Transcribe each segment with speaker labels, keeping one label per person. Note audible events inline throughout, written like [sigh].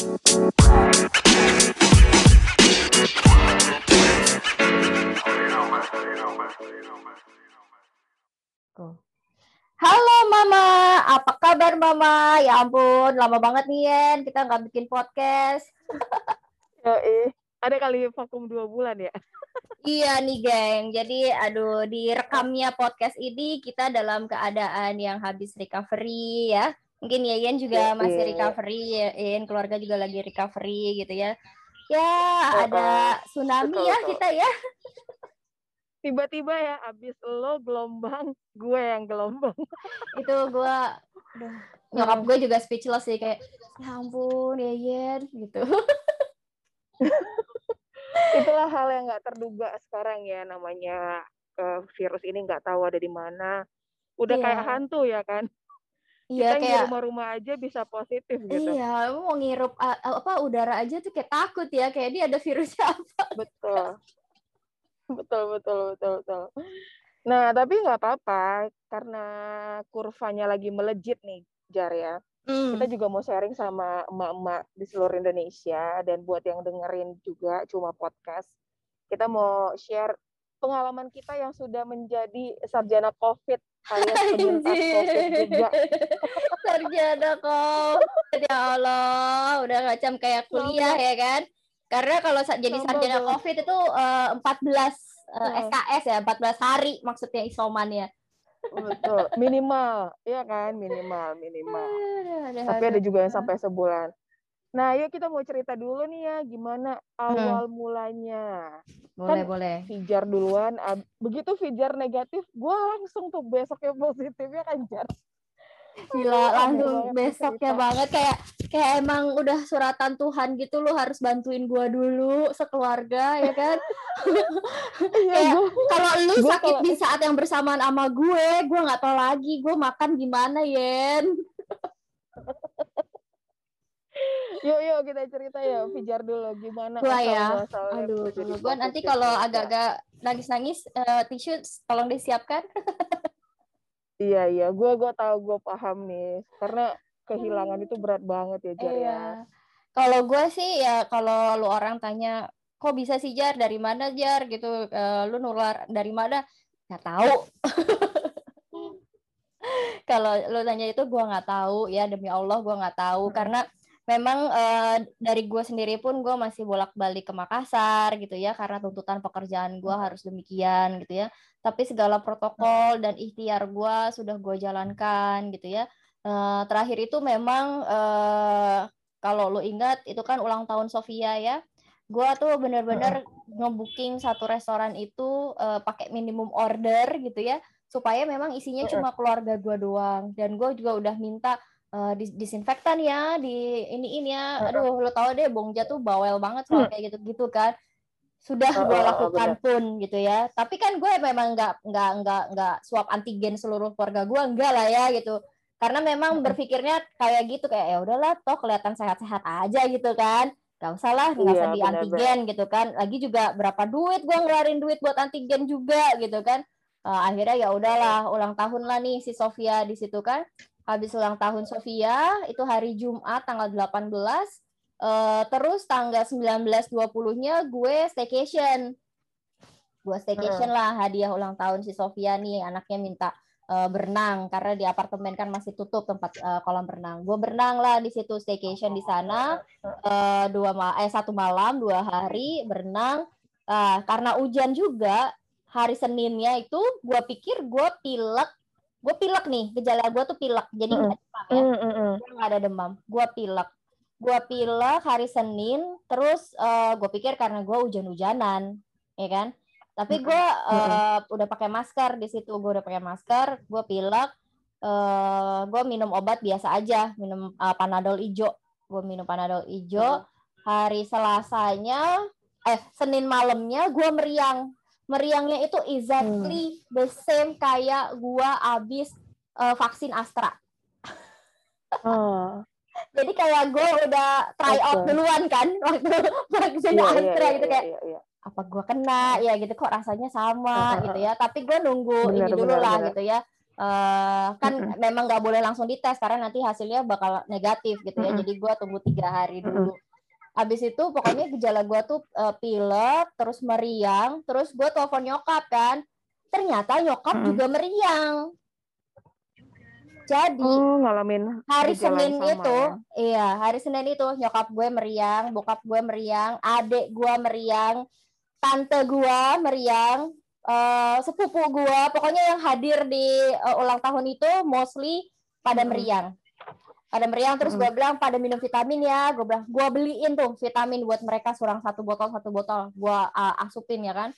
Speaker 1: Halo Mama, apa kabar Mama? Ya ampun, lama banget nih Yen, kita nggak bikin podcast. [laughs]
Speaker 2: eh, ada kali vakum dua bulan ya? [laughs]
Speaker 1: iya nih geng, jadi aduh di rekamnya podcast ini kita dalam keadaan yang habis recovery ya. Mungkin ya Yen juga masih recovery, ya Yen keluarga juga lagi recovery gitu ya. Ya ada tsunami ya kita ya.
Speaker 2: Tiba-tiba ya abis lo gelombang gue yang gelombang. [laughs]
Speaker 1: Itu gue nyokap gue juga speechless sih kayak ya ampun ya Yen gitu. [laughs]
Speaker 2: Itulah hal yang nggak terduga sekarang ya namanya uh, virus ini nggak tahu ada di mana. Udah yeah. kayak hantu ya kan Iya, kita kayak rumah-rumah aja bisa positif gitu.
Speaker 1: Iya, mau ngirup apa udara aja tuh kayak takut ya, kayak dia ada virusnya [laughs] apa.
Speaker 2: Betul betul betul betul betul nah tapi nggak apa-apa karena kurvanya lagi melejit nih jar ya mm. kita juga mau sharing sama emak-emak di seluruh Indonesia dan buat yang dengerin juga cuma podcast kita mau share pengalaman kita yang sudah menjadi sarjana COVID alias penyintas COVID juga. [laughs]
Speaker 1: sarjana COVID, ya Allah, udah macam kayak kuliah ya kan? Karena kalau jadi sarjana COVID itu uh, 14 uh, SKS ya, 14 hari maksudnya isomannya.
Speaker 2: Betul, minimal, iya kan, minimal, minimal. Tapi ada juga yang sampai sebulan. Nah, yuk kita mau cerita dulu nih ya, gimana awal hmm. mulanya.
Speaker 1: Boleh, kan boleh.
Speaker 2: Fijar duluan, begitu Fijar negatif, gue langsung tuh besoknya positifnya kan Jar.
Speaker 1: Gila, langsung besoknya banget kayak kayak emang udah suratan Tuhan gitu lo harus bantuin gua dulu sekeluarga ya kan. [laughs] ya, kalau lu sakit kalo... di saat yang bersamaan sama gue, gue nggak tahu lagi gue makan gimana, Yen.
Speaker 2: Yuk yuk kita cerita ya Fijar dulu gimana
Speaker 1: gua ya aduh gue nanti kalau agak-agak nangis-nangis uh, tisu tolong disiapkan [laughs]
Speaker 2: Iya iya, gue gue tahu gue paham nih, karena kehilangan itu berat banget ya Jar ya. iya. ya.
Speaker 1: Kalau gue sih ya kalau lu orang tanya kok bisa sih Jar dari mana Jar gitu, uh, lu nular dari mana? Nggak tahu. [laughs] kalau lu tanya itu gue nggak tahu ya demi Allah gue nggak tahu hmm. karena memang uh, dari gue sendiri pun gue masih bolak-balik ke Makassar gitu ya karena tuntutan pekerjaan gue hmm. harus demikian gitu ya. Tapi segala protokol dan ikhtiar gue sudah gue jalankan gitu ya. Uh, terakhir itu memang uh, kalau lo ingat itu kan ulang tahun Sofia ya. Gue tuh bener-bener ngebooking satu restoran itu uh, pakai minimum order gitu ya. Supaya memang isinya cuma keluarga gue doang. Dan gue juga udah minta uh, disinfektan ya di ini ini ya aduh lo tau deh Bongja tuh bawel banget soal hmm. kayak gitu gitu kan. Sudah gue lakukan pun gitu ya. Tapi kan gue memang nggak nggak nggak nggak swab antigen seluruh keluarga gue enggak lah ya gitu. Karena memang berpikirnya kayak gitu kayak ya udahlah toh kelihatan sehat-sehat aja gitu kan. Gak usah lah nggak usah iya, di antigen gitu kan. Lagi juga berapa duit gue ngeluarin duit buat antigen juga gitu kan. Uh, akhirnya ya udahlah ulang tahun lah nih si Sofia di situ kan habis ulang tahun Sofia itu hari Jumat tanggal 18 uh, eh, terus tanggal 19 20-nya gue staycation. Gue staycation lah hadiah ulang tahun si Sofia nih anaknya minta uh, berenang karena di apartemen kan masih tutup tempat uh, kolam berenang. Gue berenang lah di situ staycation di sana uh, dua mal eh satu malam dua hari berenang. Uh, karena hujan juga hari Seninnya itu gue pikir gue pilek gue pilek nih gejala gue tuh pilek jadi nggak mm. demam ya. Mm, mm, gue nggak ada demam gue pilek. Gue pilek hari Senin terus uh, gue pikir karena gue hujan-hujanan ya kan? Tapi gue uh, udah pakai masker di situ gue udah pakai masker gue pilek uh, gue minum obat biasa aja minum uh, panadol ijo. Gue minum panadol ijo. Hari Selasanya eh Senin malamnya gue meriang meriangnya itu exactly hmm. the same kayak gua abis uh, vaksin Astra. oh. [laughs] Jadi kayak gue udah try okay. out duluan kan [laughs] waktu vaksin yeah, iya, Astra yeah, gitu yeah, kayak yeah, yeah. apa gue kena ya gitu kok rasanya sama uh, gitu ya. Tapi gue nunggu bener, ini dulu bener, lah bener. gitu ya. uh, kan mm -hmm. memang nggak boleh langsung dites karena nanti hasilnya bakal negatif gitu ya mm -hmm. jadi gue tunggu tiga hari dulu Abis itu pokoknya gejala gue tuh uh, pilek, terus meriang, terus gue telepon nyokap kan. Ternyata nyokap mm -hmm. juga meriang. Jadi
Speaker 2: oh, ngalamin
Speaker 1: hari Senin itu, ya? iya hari Senin itu nyokap gue meriang, bokap gue meriang, adik gue meriang, tante gue meriang, uh, sepupu gue, pokoknya yang hadir di uh, ulang tahun itu mostly pada meriang. Pada meriang terus gue bilang pada minum vitamin ya, gue bilang gue beliin tuh vitamin buat mereka surang satu botol satu botol, gue uh, asupin ya kan.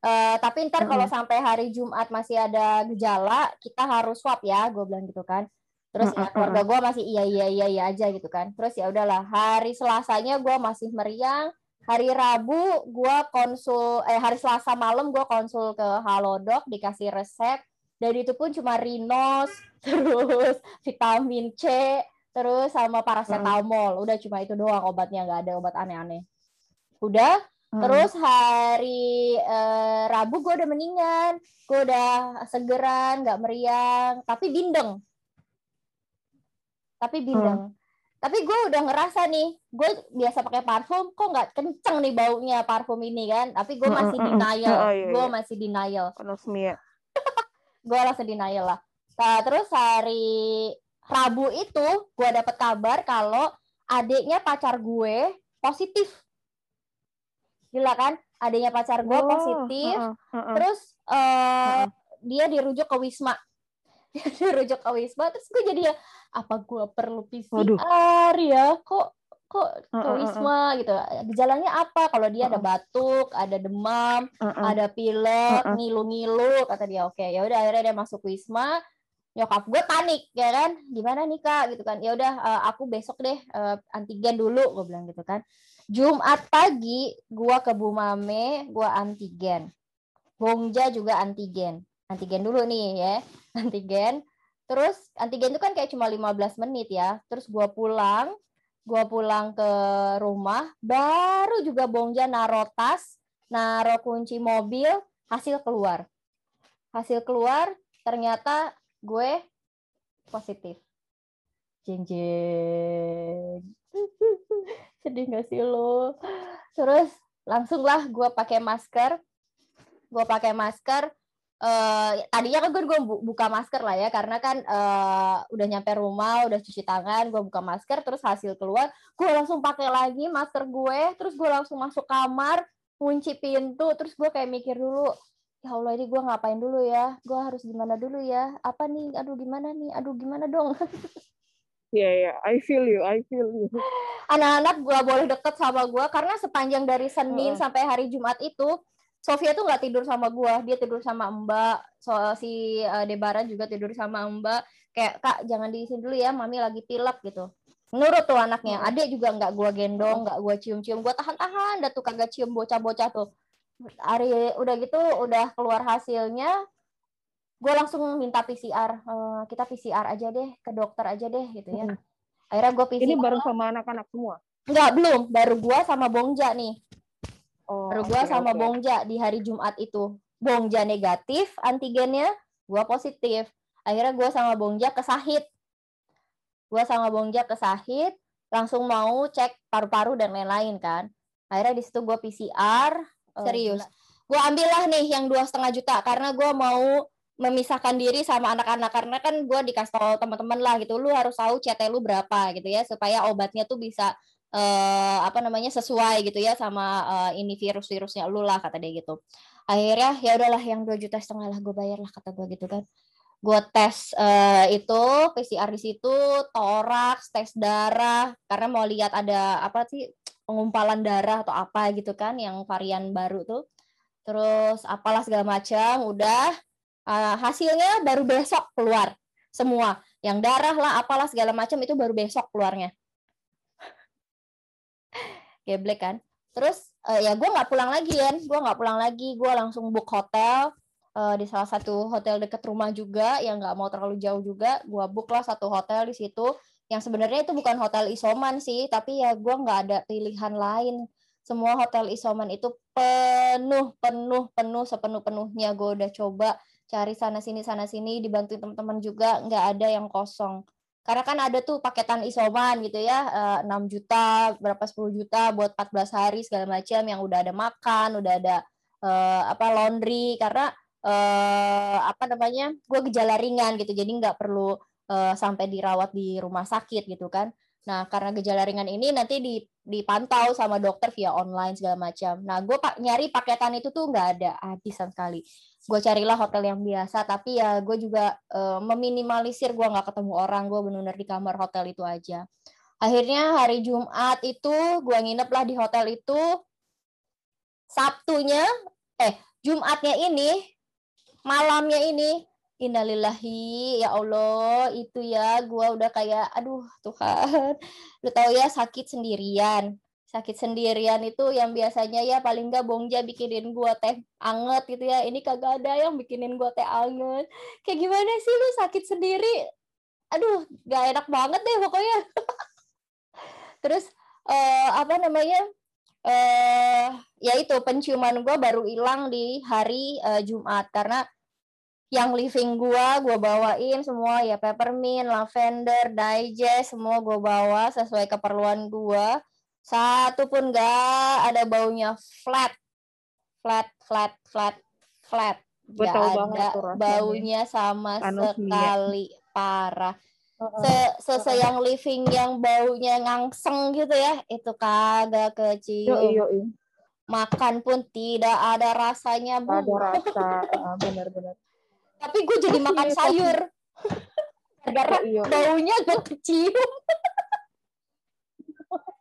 Speaker 1: Uh, tapi ntar kalau sampai hari Jumat masih ada gejala, kita harus swab ya, gue bilang gitu kan. Terus ya keluarga gue masih iya iya iya iya aja gitu kan. Terus ya udahlah, hari Selasanya gue masih meriang. Hari Rabu gue konsul, eh hari Selasa malam gue konsul ke Halodoc dikasih resep. Dan itu pun cuma Rinos, [laughs] terus vitamin C, terus sama paracetamol. Udah cuma itu doang obatnya, nggak ada obat aneh-aneh. Udah, Hmm. Terus hari eh, Rabu gue udah mendingan, gue udah segeran, nggak meriang, tapi bindeng. Tapi bindeng. Hmm. Tapi gue udah ngerasa nih, gue biasa pakai parfum, kok nggak kenceng nih baunya parfum ini kan? Tapi gue masih hmm, hmm, hmm. denial, oh, iya, gue iya. masih denial.
Speaker 2: Anosmia.
Speaker 1: gue langsung denial lah. Nah, terus hari Rabu itu gue dapet kabar kalau adiknya pacar gue positif gila kan adanya pacar gue oh, positif uh, uh, uh, terus uh, uh, dia dirujuk ke wisma [laughs] dia dirujuk ke wisma terus gue jadi ya apa gue perlu PCR Waduh. ya kok kok ke wisma uh, uh, uh. gitu gejalanya apa kalau dia uh, uh. ada batuk ada demam uh, uh. ada pilek uh, uh. ngilu-ngilu kata dia oke okay. ya udah akhirnya dia masuk wisma nyokap gue panik ya kan gimana nih kak gitu kan ya udah uh, aku besok deh uh, antigen dulu gue bilang gitu kan Jumat pagi gua ke Bumame, gua antigen. Bongja juga antigen. Antigen dulu nih ya, [laughs] antigen. Terus antigen itu kan kayak cuma 15 menit ya. Terus gua pulang, gua pulang ke rumah, baru juga Bongja naro tas, naro kunci mobil, hasil keluar. Hasil keluar, ternyata gue positif. Jeng jeng. [laughs] sedih gak sih lo terus langsung lah gue pakai masker gue pakai masker uh, tadinya kan gue gue buka masker lah ya karena kan uh, udah nyampe rumah udah cuci tangan gue buka masker terus hasil keluar gue langsung pakai lagi masker gue terus gue langsung masuk kamar kunci pintu terus gue kayak mikir dulu ya Allah ini gue ngapain dulu ya gue harus gimana dulu ya apa nih aduh gimana nih aduh gimana dong [laughs]
Speaker 2: Iya, yeah, yeah. I feel you, I feel you.
Speaker 1: Anak-anak gue boleh deket sama gue karena sepanjang dari Senin uh. sampai hari Jumat itu, Sofia tuh nggak tidur sama gue, dia tidur sama Mbak. So, si uh, Debaran juga tidur sama Mbak. Kayak kak jangan diisin dulu ya, mami lagi pilek gitu. Menurut tuh anaknya, adik juga nggak gue gendong, nggak gue cium-cium, gue tahan-tahan, dah tuh kagak cium bocah-bocah tuh. Hari udah gitu, udah keluar hasilnya, gue langsung minta PCR uh, eh, kita PCR aja deh ke dokter aja deh gitu ya. Hmm. akhirnya gue PCR
Speaker 2: ini baru sama anak-anak semua?
Speaker 1: Enggak belum. Baru gue sama Bongja nih. Oh, baru gue okay, sama okay. Bongja di hari Jumat itu. Bongja negatif antigennya gue positif. Akhirnya gue sama Bongja ke Sahid. Gue sama Bongja ke Sahid langsung mau cek paru-paru dan lain-lain kan. Akhirnya di situ gue PCR oh, serius. gue ambillah nih yang dua setengah juta karena gue mau memisahkan diri sama anak-anak. Karena kan gue dikasih tau teman-teman lah gitu lu harus tahu CT lu berapa gitu ya supaya obatnya tuh bisa uh, apa namanya sesuai gitu ya sama uh, ini virus-virusnya lu lah kata dia gitu. Akhirnya ya udahlah yang dua juta setengah lah gue bayar lah kata gue gitu kan. Gue tes uh, itu PCR di situ toraks tes darah karena mau lihat ada apa sih pengumpalan darah atau apa gitu kan yang varian baru tuh. Terus apalah segala macam udah uh, hasilnya baru besok keluar semua. Yang darah lah apalah segala macam itu baru besok keluarnya. [laughs] Geblek kan? Terus uh, ya gue nggak pulang lagi kan gue nggak pulang lagi. Gue langsung book hotel uh, di salah satu hotel deket rumah juga yang nggak mau terlalu jauh juga. Gue book lah satu hotel di situ yang sebenarnya itu bukan hotel isoman sih tapi ya gue nggak ada pilihan lain semua hotel isoman itu penuh penuh penuh sepenuh penuhnya gue udah coba cari sana sini sana sini dibantu teman-teman juga nggak ada yang kosong karena kan ada tuh paketan isoman gitu ya, 6 eh, juta, berapa 10 juta buat 14 hari segala macam yang udah ada makan, udah ada uh, apa laundry karena uh, apa namanya? gue gejala ringan gitu. Jadi nggak perlu uh, sampai dirawat di rumah sakit gitu kan. Nah, karena gejala ringan ini nanti dipantau sama dokter via online segala macam. Nah, gue pak nyari paketan itu tuh nggak ada, habis sekali gue carilah hotel yang biasa tapi ya gue juga uh, meminimalisir gue nggak ketemu orang gue benar-benar di kamar hotel itu aja akhirnya hari Jumat itu gue nginep lah di hotel itu Sabtunya eh Jumatnya ini malamnya ini Innalillahi ya Allah itu ya gue udah kayak aduh Tuhan. Lu tahu ya sakit sendirian. Sakit sendirian itu yang biasanya ya paling nggak Bongja bikinin gua teh anget gitu ya. Ini kagak ada yang bikinin gua teh anget. Kayak gimana sih lu sakit sendiri? Aduh gak enak banget deh pokoknya. [laughs] Terus uh, apa namanya? Uh, ya itu penciuman gua baru hilang di hari uh, Jumat. Karena yang living gua gua bawain semua ya peppermint, lavender, digest semua gua bawa sesuai keperluan gua satu pun enggak ada baunya flat. Flat, flat, flat, flat. Gak ada baunya sama sekali. Parah. Se, se, yang living yang baunya ngangseng gitu ya, itu kagak kecium. Makan pun tidak ada rasanya,
Speaker 2: Bu. Ada rasa, benar-benar.
Speaker 1: Tapi gue jadi makan sayur. [laughs] Gara baunya gak kecium [laughs]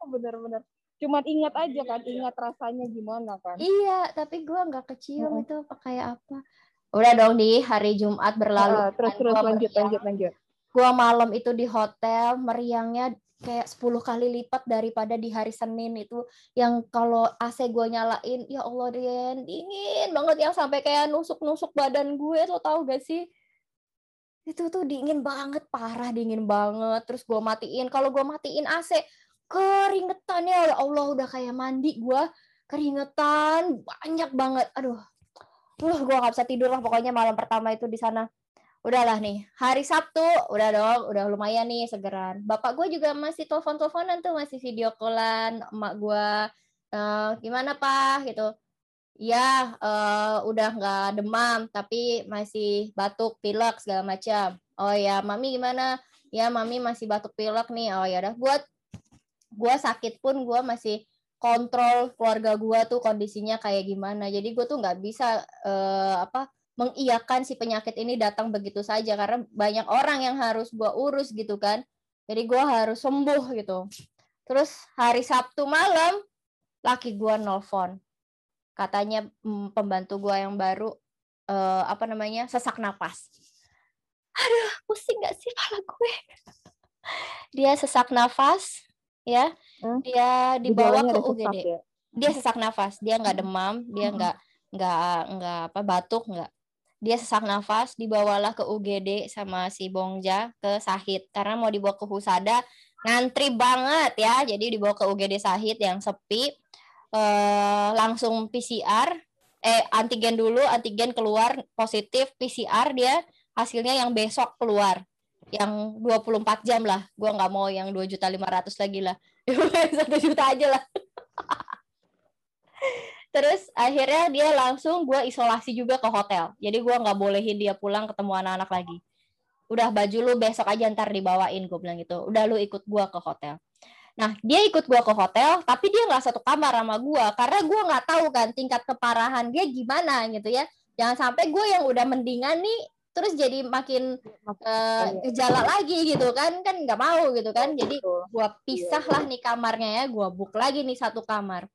Speaker 2: bener-bener cuma ingat aja kan ingat rasanya gimana kan.
Speaker 1: Iya tapi gue nggak kecium itu kayak apa. Udah dong di. Hari Jumat berlalu. Uh,
Speaker 2: terus terus. Lanjut meriang. lanjut lanjut.
Speaker 1: Gue malam itu di hotel meriangnya kayak 10 kali lipat daripada di hari Senin itu yang kalau AC gue nyalain ya Allah dia dingin banget yang sampai kayak nusuk-nusuk badan gue tuh tahu gak sih? Itu tuh dingin banget parah dingin banget. Terus gue matiin kalau gue matiin AC keringetan ya Allah udah kayak mandi gue keringetan banyak banget. Aduh uh gue nggak bisa tidur lah pokoknya malam pertama itu di sana udahlah nih hari Sabtu. Udah dong udah lumayan nih segeran. Bapak gue juga masih telepon teleponan tuh masih video callan emak gue uh, gimana pak gitu. Ya uh, udah nggak demam tapi masih batuk pilek segala macam. Oh ya mami gimana? Ya mami masih batuk pilek nih. Oh ya udah. Buat gue sakit pun gue masih kontrol keluarga gue tuh kondisinya kayak gimana. Jadi gue tuh nggak bisa uh, apa mengiyakan si penyakit ini datang begitu saja karena banyak orang yang harus gue urus gitu kan jadi gue harus sembuh gitu terus hari Sabtu malam laki gue nelfon katanya hmm, pembantu gue yang baru uh, apa namanya sesak napas aduh pusing gak sih kepala gue dia sesak nafas ya hmm? dia dibawa ke UGD ya? dia sesak nafas dia nggak hmm. demam dia hmm. nggak hmm. nggak nggak apa batuk nggak dia sesak nafas dibawalah ke UGD sama si Bongja ke Sahid karena mau dibawa ke Husada ngantri banget ya jadi dibawa ke UGD Sahid yang sepi eh, langsung PCR eh antigen dulu antigen keluar positif PCR dia hasilnya yang besok keluar yang 24 jam lah. Gua nggak mau yang dua juta lima ratus lagi lah. [laughs] Satu juta aja lah. Terus akhirnya dia langsung gue isolasi juga ke hotel. Jadi gue nggak bolehin dia pulang ketemu anak-anak lagi. Udah baju lu besok aja ntar dibawain gue bilang gitu. Udah lu ikut gue ke hotel. Nah dia ikut gue ke hotel, tapi dia nggak satu kamar sama gue karena gue nggak tahu kan tingkat keparahan dia gimana gitu ya. Jangan sampai gue yang udah mendingan nih terus jadi makin uh, gejala lagi gitu kan kan nggak mau gitu kan jadi gua pisah lah nih kamarnya ya gua book lagi nih satu kamar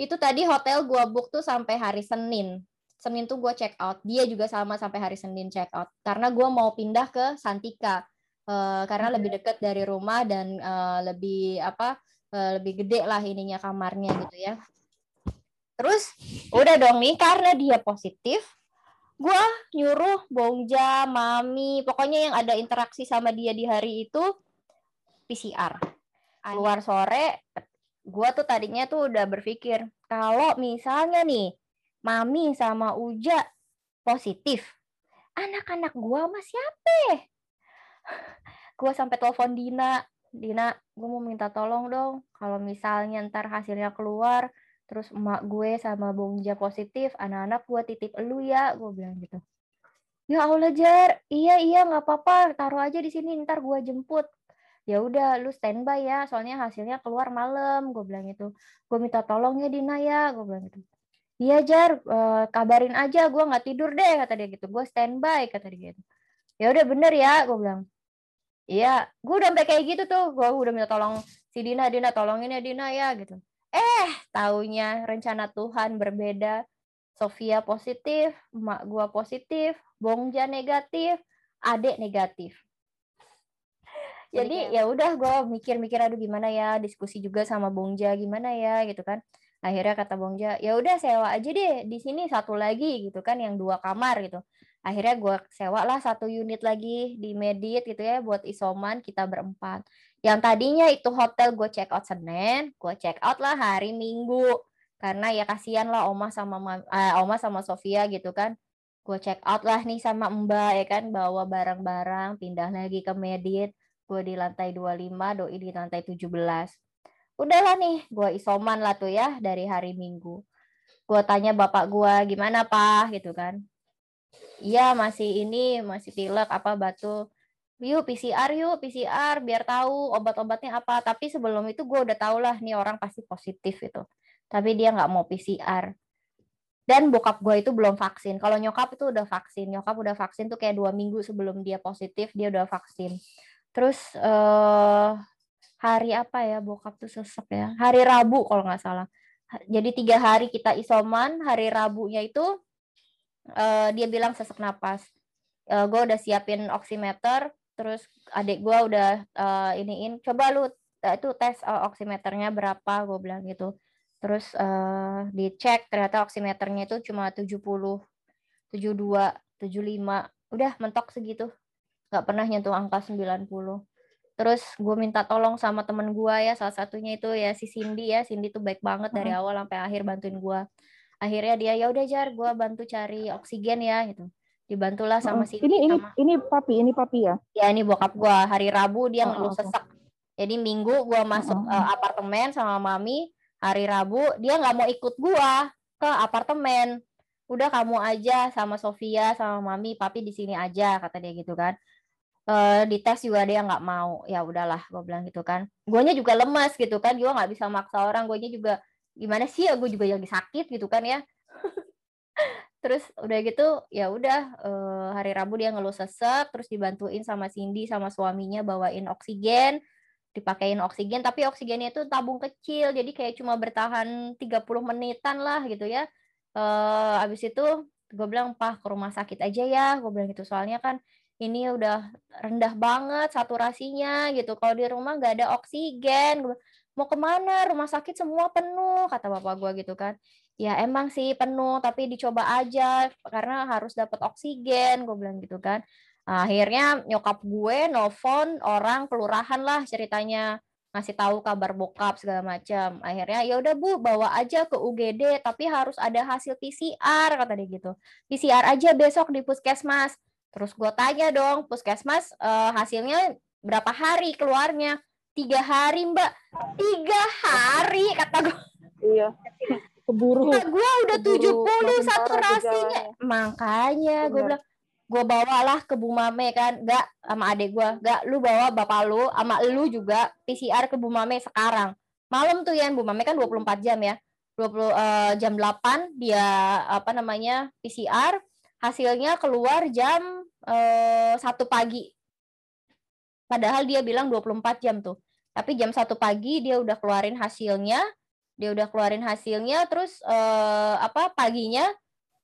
Speaker 1: itu tadi hotel gua book tuh sampai hari Senin. Senin tuh gua check out. Dia juga sama sampai hari Senin check out. Karena gua mau pindah ke Santika. Uh, karena lebih dekat dari rumah dan uh, lebih apa uh, lebih gede lah ininya kamarnya gitu ya. Terus udah dong nih karena dia positif gue nyuruh Bongja, Mami, pokoknya yang ada interaksi sama dia di hari itu PCR. Keluar sore, gue tuh tadinya tuh udah berpikir kalau misalnya nih Mami sama Uja positif, anak-anak gue sama siapa? [laughs] Gue sampai telepon Dina. Dina gue mau minta tolong dong. Kalau misalnya ntar hasilnya keluar terus emak gue sama Bongja positif anak-anak gue titip elu ya gue bilang gitu. Ya Allah Jar iya iya nggak apa-apa. Taruh aja di sini ntar gue jemput ya udah lu standby ya soalnya hasilnya keluar malam gue bilang itu gue minta tolong ya Dina ya gue bilang gitu iya Jar uh, kabarin aja gue nggak tidur deh kata dia gitu gue standby kata dia gitu ya udah bener ya gue bilang Iya, gue udah sampai kayak gitu tuh. Gue udah minta tolong si Dina, Dina tolongin ya Dina ya gitu. Eh, taunya rencana Tuhan berbeda. Sofia positif, emak gue positif, Bongja negatif, adek negatif. Jadi ya udah gue mikir-mikir aduh gimana ya? Diskusi juga sama Bongja gimana ya? Gitu kan. Akhirnya kata Bongja, ya udah sewa aja deh di sini satu lagi gitu kan yang dua kamar gitu. Akhirnya gue sewa lah satu unit lagi di Medit gitu ya buat isoman kita berempat. Yang tadinya itu hotel gue check out Senin gue check out lah hari Minggu. Karena ya kasihan lah Oma sama uh, Oma sama Sofia gitu kan. Gue check out lah nih sama Mbak ya kan bawa barang-barang pindah lagi ke Medit gue di lantai 25 doi di lantai 17 udahlah nih gue isoman lah tuh ya dari hari Minggu. Gue tanya bapak gue gimana pak? Gitu kan. Iya masih ini masih pilek apa batu? Yuk PCR yuk PCR biar tahu obat-obatnya apa. Tapi sebelum itu gue udah tau lah nih orang pasti positif itu tapi dia nggak mau PCR dan bokap gue itu belum vaksin. Kalau nyokap itu udah vaksin. Nyokap udah vaksin tuh kayak dua minggu sebelum dia positif dia udah vaksin terus uh, hari apa ya bokap tuh sesek ya? Hari Rabu kalau nggak salah. Jadi tiga hari kita isoman hari Rabunya itu uh, dia bilang sesak napas. Uh, eh, gue udah siapin oximeter terus adik gue udah uh, iniin coba lu uh, itu tes uh, oximeternya berapa gue bilang gitu. Terus uh, dicek ternyata oximeternya itu cuma 70 72 75 udah mentok segitu nggak pernah nyentuh angka 90 terus gue minta tolong sama temen gue ya salah satunya itu ya si Cindy ya. Cindy tuh baik banget dari awal sampai akhir bantuin gue akhirnya dia ya udah jar gue bantu cari oksigen ya gitu. Dibantulah sama si
Speaker 2: ini ini
Speaker 1: sama,
Speaker 2: ini papi ini papi ya?
Speaker 1: Ya ini bokap gue hari Rabu dia oh, ngeluh okay. sesak. Jadi minggu gue masuk oh. uh, apartemen sama mami. Hari Rabu dia nggak mau ikut gue ke apartemen. Udah kamu aja sama Sofia sama mami papi di sini aja kata dia gitu kan uh, di tes juga dia nggak mau. Ya udahlah gue bilang gitu kan. Guanya juga lemas gitu kan. Gue nggak bisa maksa orang. Guanya juga gimana sih ya? Gue juga lagi sakit gitu kan ya. [laughs] Terus udah gitu ya udah uh, hari Rabu dia ngeluh sesek terus dibantuin sama Cindy sama suaminya bawain oksigen. Dipakein oksigen tapi oksigennya itu tabung kecil. Jadi kayak cuma bertahan 30 menitan lah gitu ya. Uh, abis itu gue bilang pah ke rumah sakit aja ya. Gue bilang gitu. Soalnya kan ini udah rendah banget saturasinya gitu. Kalau di rumah nggak ada oksigen. Mau ke mana? Rumah sakit semua penuh kata bapak gue gitu kan. Ya emang sih penuh tapi dicoba aja karena harus dapat oksigen gue bilang gitu kan. Akhirnya nyokap gue nelfon orang kelurahan lah ceritanya. Ngasih tahu kabar bokap segala macam. Akhirnya ya udah bu bawa aja ke UGD tapi harus ada hasil PCR kata dia gitu. PCR aja besok di puskesmas terus gue tanya dong puskesmas uh, hasilnya berapa hari keluarnya? Tiga hari mbak. Tiga hari? kata gue
Speaker 2: iya. Keburu.
Speaker 1: Nah, gue udah tujuh puluh satu rasinya. makanya gue bilang gue bawalah ke Bu Mame kan. Gak sama adek gue gak lu bawa bapak lu sama lu juga PCR ke Bu Mame sekarang. Malam tuh ya Bu Mame kan 24 jam ya. 20 uh, eh, jam 8 dia apa namanya PCR hasilnya keluar jam uh, satu pagi Padahal dia bilang 24 jam tuh. Tapi jam satu pagi dia udah keluarin hasilnya, dia udah keluarin hasilnya, terus eh, apa paginya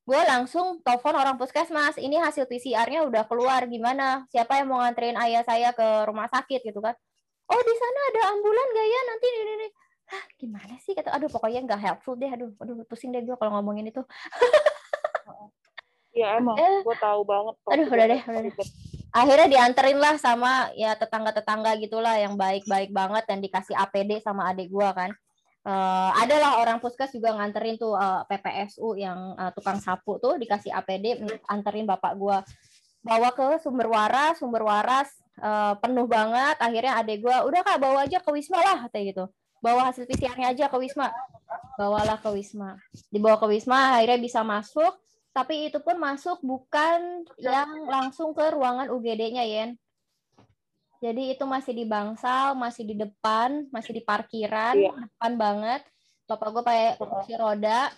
Speaker 1: gue langsung telepon orang puskesmas, ini hasil PCR-nya udah keluar, gimana? Siapa yang mau nganterin ayah saya ke rumah sakit gitu kan? Oh di sana ada ambulan gak ya? Nanti ini, ini. Hah, gimana sih? Kata, aduh pokoknya nggak helpful deh, aduh, aduh pusing deh gue kalau ngomongin itu. [laughs]
Speaker 2: Iya emang, eh, gue tahu banget.
Speaker 1: Aduh, udah deh, udah deh. akhirnya dianterin lah sama ya tetangga-tetangga gitulah yang baik-baik banget dan dikasih APD sama adik gua kan. Uh, adalah orang puskes juga nganterin tuh uh, eh, PPSU yang uh, tukang sapu tuh dikasih APD anterin bapak gua bawa ke sumber waras sumber waras uh, penuh banget. Akhirnya adek gue udah kak bawa aja ke wisma lah kayak gitu. Bawa hasil PCR-nya aja ke wisma. Bawalah ke wisma. Dibawa ke wisma akhirnya bisa masuk tapi itu pun masuk bukan yang langsung ke ruangan UGD-nya Yen. Jadi itu masih di bangsal masih di depan masih di parkiran iya. depan banget. Bapak gue pakai kursi roda.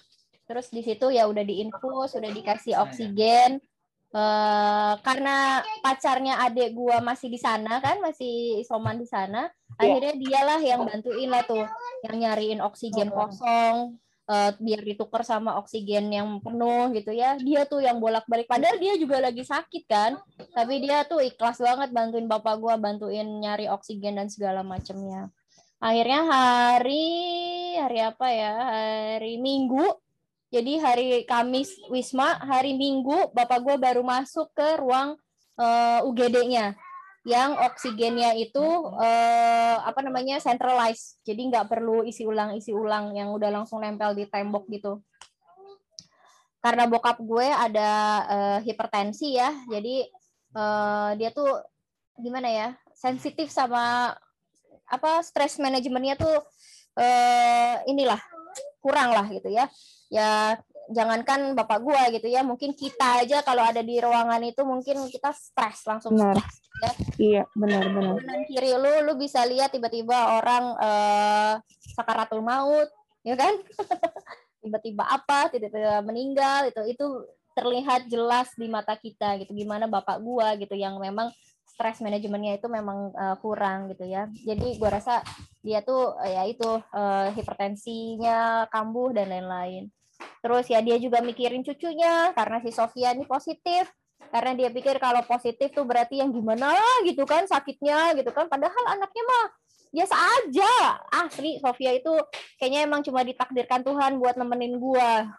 Speaker 1: Terus di situ ya udah diinfus udah dikasih oksigen. Uh, karena pacarnya adik gue masih di sana kan masih isoman di sana yeah. akhirnya dialah yang bantuin lah tuh yang nyariin oksigen kosong uh, biar ditukar sama oksigen yang penuh gitu ya. Dia tuh yang bolak-balik. Padahal dia juga lagi sakit kan. Tapi dia tuh ikhlas banget bantuin bapak gue bantuin nyari oksigen dan segala macamnya akhirnya hari hari apa ya? Hari minggu. Jadi hari Kamis Wisma, hari Minggu bapak gue baru masuk ke ruang uh, eh, UGD-nya yang oksigennya itu uh, apa namanya centralized. Jadi nggak perlu isi ulang isi ulang yang udah langsung nempel di tembok gitu. Karena bokap gue ada uh, hipertensi ya, jadi uh, dia tuh gimana ya sensitif sama apa stress manajemennya tuh uh, inilah kurang lah gitu ya ya jangankan bapak gua gitu ya mungkin kita aja kalau ada di ruangan itu mungkin kita stres langsung
Speaker 2: benar. stres ya. Iya benar benar.
Speaker 1: Dan kiri lu lu bisa lihat tiba-tiba orang uh, sakaratul maut ya kan? [laughs] Tiba-tiba apa tiba-tiba meninggal itu itu terlihat jelas di mata kita gitu. Gimana bapak gua gitu yang memang stres manajemennya itu memang uh, kurang gitu ya. Jadi gua rasa dia tuh uh, ya itu uh, hipertensinya kambuh dan lain-lain Terus ya dia juga mikirin cucunya karena si Sofia ini positif. Karena dia pikir kalau positif tuh berarti yang gimana gitu kan sakitnya gitu kan. Padahal anaknya mah biasa aja. Asli Sofia itu kayaknya emang cuma ditakdirkan Tuhan buat nemenin gua.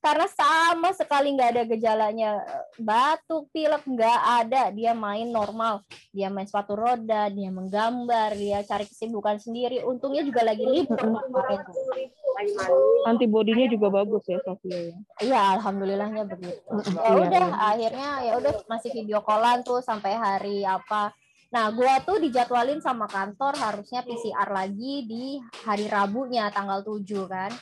Speaker 1: Karena sama sekali nggak ada gejalanya. Batuk, pilek nggak ada. Dia main normal. Dia main sepatu roda, dia menggambar, dia cari kesibukan sendiri. Untungnya juga lagi libur kemarin
Speaker 2: antibodinya juga bagus ya Sofia ya
Speaker 1: iya alhamdulillahnya begitu ya udah iya, iya. akhirnya ya udah masih video callan tuh sampai hari apa nah gua tuh dijadwalin sama kantor harusnya PCR lagi di hari Rabunya tanggal 7 kan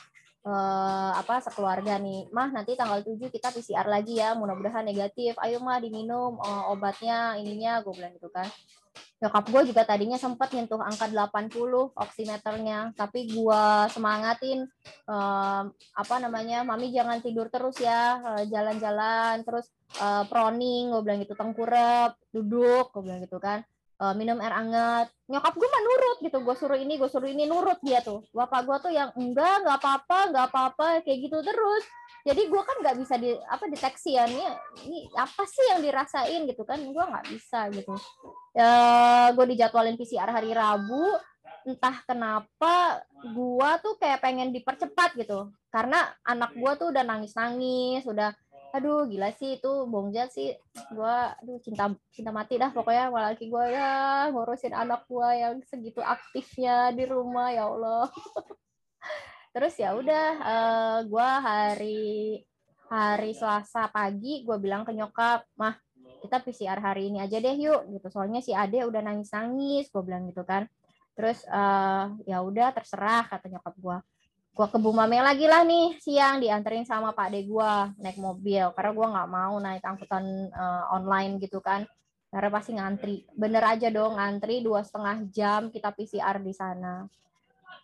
Speaker 1: eh, apa sekeluarga nih. Mah nanti tanggal 7 kita PCR lagi ya mudah-mudahan negatif. Ayo mah diminum oh, obatnya ininya gue bilang gitu kan. Nyokap gue juga tadinya sempat nyentuh angka 80 oximeternya tapi gue semangatin um, apa namanya mami jangan tidur terus ya eh, jalan-jalan terus uh, proning gue bilang gitu tengkurap duduk gue bilang gitu kan uh, minum air hangat nyokap gue mah nurut gitu gue suruh ini gue suruh ini nurut dia tuh. Bapak gue tuh yang enggak nggak apa-apa nggak apa-apa kayak gitu terus. Jadi gue kan nggak bisa di apa deteksi ya ini ini apa sih yang dirasain? Gitu kan gue nggak bisa gitu. Ya gue dijadwalin PCR hari Rabu entah kenapa gue tuh kayak pengen dipercepat gitu. Karena anak gue tuh udah nangis nangis udah aduh gila sih itu bongjat sih. Gue aduh cinta cinta mati dah pokoknya laki gue ya ngurusin anak gue yang segitu aktifnya di rumah ya Allah. [laughs] Terus ya udah uh, eh, gue hari hari Selasa pagi gue bilang ke nyokap mah kita PCR hari ini aja deh yuk gitu. Soalnya si Ade udah nangis nangis gue bilang gitu kan. Terus uh, ya udah terserah kata nyokap gue gue ke Bumame lagi lah nih siang dianterin sama Pak De gue naik mobil. Karena gue nggak mau naik angkutan uh, online gitu kan. Karena pasti ngantri. Bener aja dong ngantri dua setengah jam kita PCR di sana.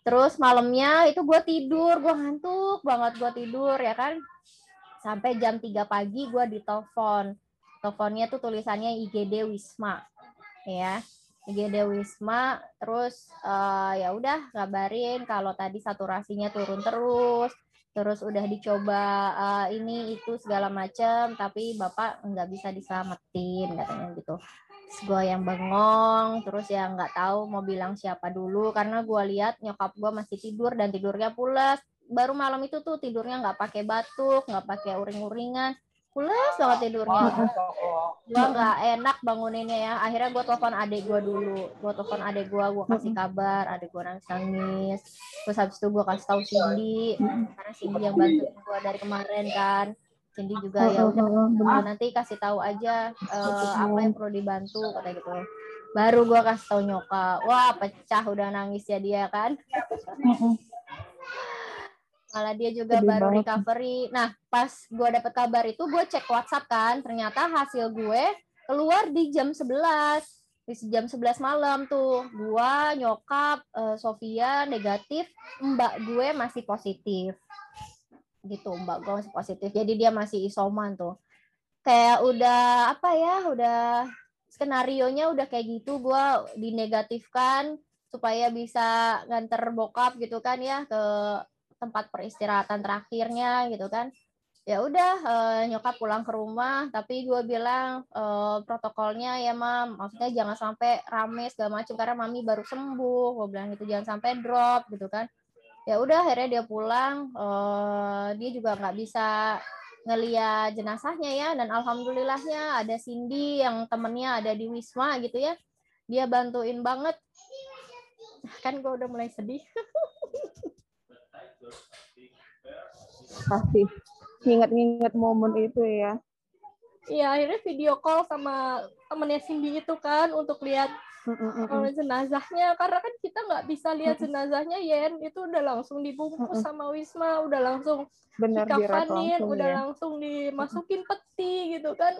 Speaker 1: Terus malamnya itu gue tidur gue ngantuk banget gue tidur ya kan? Sampai jam 3 pagi gue ditelepon. Teleponnya tuh tulisannya IGD Wisma ya IGD Wisma terus uh, ya udah kabarin kalau tadi saturasinya turun terus terus udah dicoba uh, ini itu segala macam tapi bapak nggak bisa diselamatin katanya gitu. Gue yang bengong terus ya nggak tahu mau bilang siapa dulu karena gue lihat nyokap gue masih tidur dan tidurnya pulas. Baru malam itu tuh tidurnya nggak pakai batuk nggak pakai uring-uringan pulas banget tidurnya gue nggak enak banguninnya ya. Akhirnya gue telepon adik gue dulu. Gue telepon adik gue gue kasih kabar. Adik gue nangis. Nangis terus habis itu gue kasih tahu Cindy. Karena Cindy yang bantu gue dari kemarin kan.
Speaker 3: Cindy juga ya udah. nanti kasih tahu aja uh, apa yang perlu dibantu kata gitu. Baru gue kasih tahu nyokap. Wah pecah udah nangis ya dia kan malah dia juga Sedih baru banget. recovery. Nah pas gue dapet kabar itu gue cek WhatsApp kan. Ternyata hasil gue keluar di jam 11 di jam 11 malam tuh. Gua nyokap uh, Sofia negatif. Mbak gue masih positif. Gitu mbak gue masih positif. Jadi dia masih isoman tuh. Kayak udah apa ya udah skenario nya udah kayak gitu. Gue dinegatifkan supaya bisa nganter bokap gitu kan ya ke tempat peristirahatan terakhirnya gitu kan. Ya udah uh, nyokap pulang ke rumah tapi gue bilang uh, protokolnya ya mam. Maksudnya jangan sampai rame segala macam karena mami baru sembuh. Gue bilang gitu jangan sampai drop gitu kan. Ya udah akhirnya dia pulang uh, dia juga nggak bisa ngeliat jenazahnya ya. Dan alhamdulillahnya ada Cindy yang temennya ada di Wisma gitu ya. Dia bantuin banget. Kan gue udah mulai sedih [laughs]
Speaker 2: pasti nginget-nginget momen itu ya.
Speaker 1: Iya, akhirnya video call sama temennya Cindy itu kan untuk lihat uh, jenazahnya. Karena kan kita nggak bisa lihat jenazahnya Yen. Itu udah langsung dibungkus sama Wisma udah langsung Bener, dikafanin udah ya. langsung dimasukin peti gitu kan.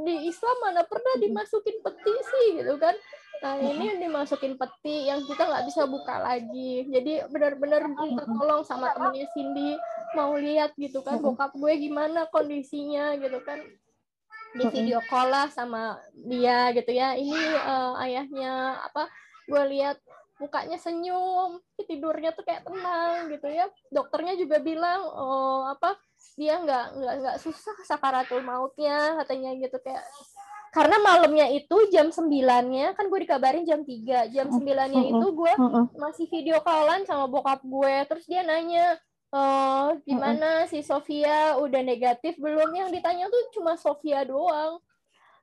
Speaker 1: Di Islam mana pernah dimasukin peti sih gitu kan Nah ini yang dimasukin peti yang kita nggak bisa buka lagi. Jadi benar-benar minta tolong sama temennya Cindy mau lihat gitu kan bokap gue gimana kondisinya gitu kan di video call lah sama dia gitu ya. Ini uh, ayahnya apa? Gue lihat mukanya senyum, tidurnya tuh kayak tenang gitu ya. Dokternya juga bilang oh apa dia nggak nggak nggak susah sakaratul mautnya katanya gitu kayak karena malamnya itu jam sembilannya kan gue dikabarin jam 3 jam sembilannya itu gue masih video callan sama bokap gue. Terus dia nanya oh gimana si Sofia? Udah negatif belum? Yang ditanya tuh cuma Sofia doang.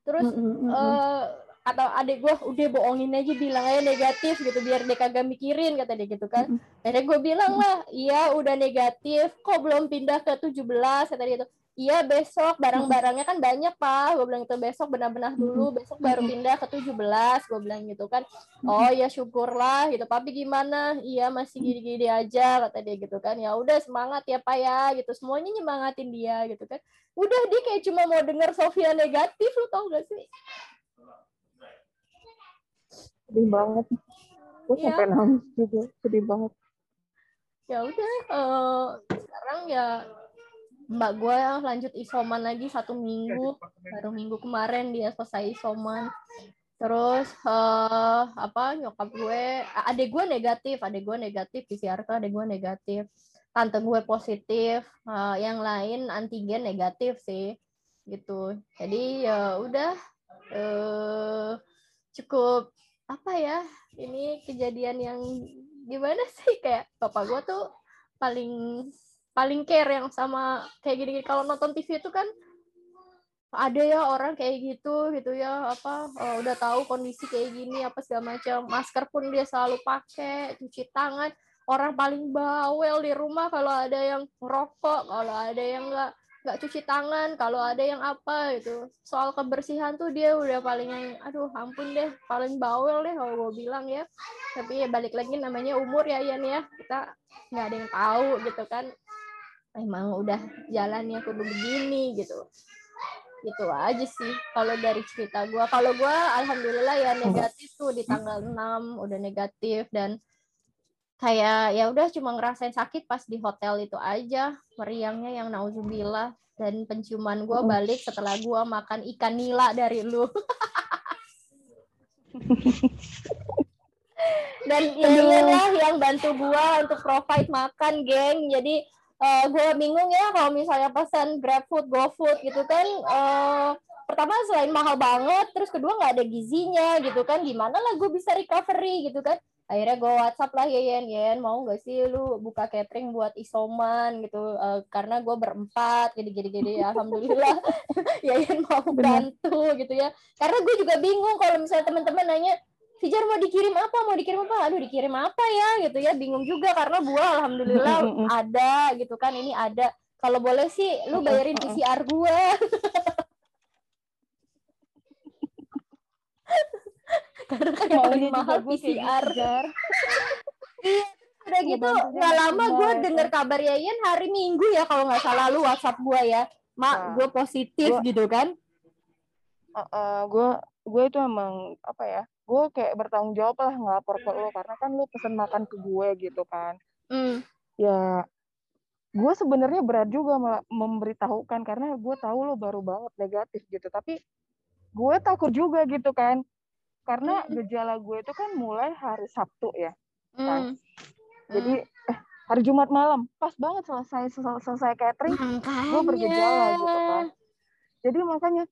Speaker 1: Terus uh, atau adik gue udah bohongin aja bilang aja negatif gitu biar dia kagak mikirin kata dia gitu kan. Akhirnya gue bilang lah iya udah negatif kok belum pindah ke 17 kata dia tuh iya besok. Barang-barangnya kan banyak pak. Gue bilang itu besok benar-benar dulu. Besok baru pindah ke 17 gue bilang gitu kan. Oh ya syukurlah gitu. Tapi gimana? Iya masih gini-gini aja kata dia gitu kan. Ya udah semangat ya pak ya gitu. Semuanya nyemangatin dia gitu kan. Udah dia kayak cuma mau denger Sofia negatif lu tau gak sih?
Speaker 2: Sedih banget. Gue ya. sampai nangis juga. Sedih banget.
Speaker 1: Ya udah uh, sekarang ya mbak gue lanjut isoman lagi satu minggu. baru minggu kemarin dia selesai isoman. Terus uh, apa nyokap gue adek gue negatif adek gue negatif PCR tuh adek gue negatif. Tante gue positif uh, yang lain antigen negatif sih gitu. Jadi ya udah uh, cukup apa ya ini kejadian yang gimana sih? Kayak bapak gue tuh paling paling care yang sama kayak gini, -gini. kalau nonton TV itu kan ada ya orang kayak gitu gitu ya apa uh, udah tahu kondisi kayak gini apa segala macam. Masker pun dia selalu pakai cuci tangan. Orang paling bawel di rumah kalau ada yang rokok kalau ada yang nggak nggak cuci tangan kalau ada yang apa gitu. Soal kebersihan tuh dia udah paling yang aduh ampun deh paling bawel deh kalau gue bilang ya. Tapi ya balik lagi namanya umur ya Yan ya. Kita nggak ada yang tahu gitu kan emang udah jalannya kudu begini gitu. Gitu aja sih kalau dari cerita gue kalau gue alhamdulillah ya negatif tuh di tanggal 6 udah negatif dan kayak ya udah cuma ngerasain sakit pas di hotel itu aja meriangnya yang nauzubillah. Dan penciuman gue balik setelah gue makan ikan nila dari lu. [laughs] Dan inilah yang bantu gue untuk provide makan geng. Jadi uh, eh, gue bingung ya kalau misalnya pesan GrabFood, GoFood gitu kan uh, pertama selain mahal banget, terus kedua nggak ada gizinya gitu kan, gimana lah gue bisa recovery gitu kan? Akhirnya gue WhatsApp lah ya Yen, Yen mau nggak sih lu buka catering buat isoman? gitu, uh, karena gue berempat, gini-gini gini, [laughs] alhamdulillah. [laughs] Ya Yen mau bantu gitu ya, karena gue juga bingung kalau misalnya teman-teman nanya Fijar mau dikirim apa? Mau dikirim apa? Aduh dikirim apa ya? Gitu ya bingung juga karena buah alhamdulillah ada gitu kan ini ada. Kalau boleh sih lu bayarin PCR gue [laughs] karena kan yang paling mahal PCR iya udah gitu nggak lama gue denger kabar Yayan hari Minggu ya kalau nggak salah lu WhatsApp gue ya. Mak nah, gue positif gua, gitu kan.
Speaker 2: Uh, uh, gue gue itu emang apa ya gue kayak bertanggung jawab lah ngelapor ke lo karena kan lo pesen makan ke gue gitu kan mm. ya gue sebenarnya berat juga memberitahukan karena gue tahu lo baru banget negatif gitu tapi gue takut juga gitu kan karena mm. gejala gue itu kan mulai hari Sabtu ya kan? mm. jadi eh, hari Jumat malam pas banget selesai selesai, selesai catering gue bergejala gitu kan jadi makanya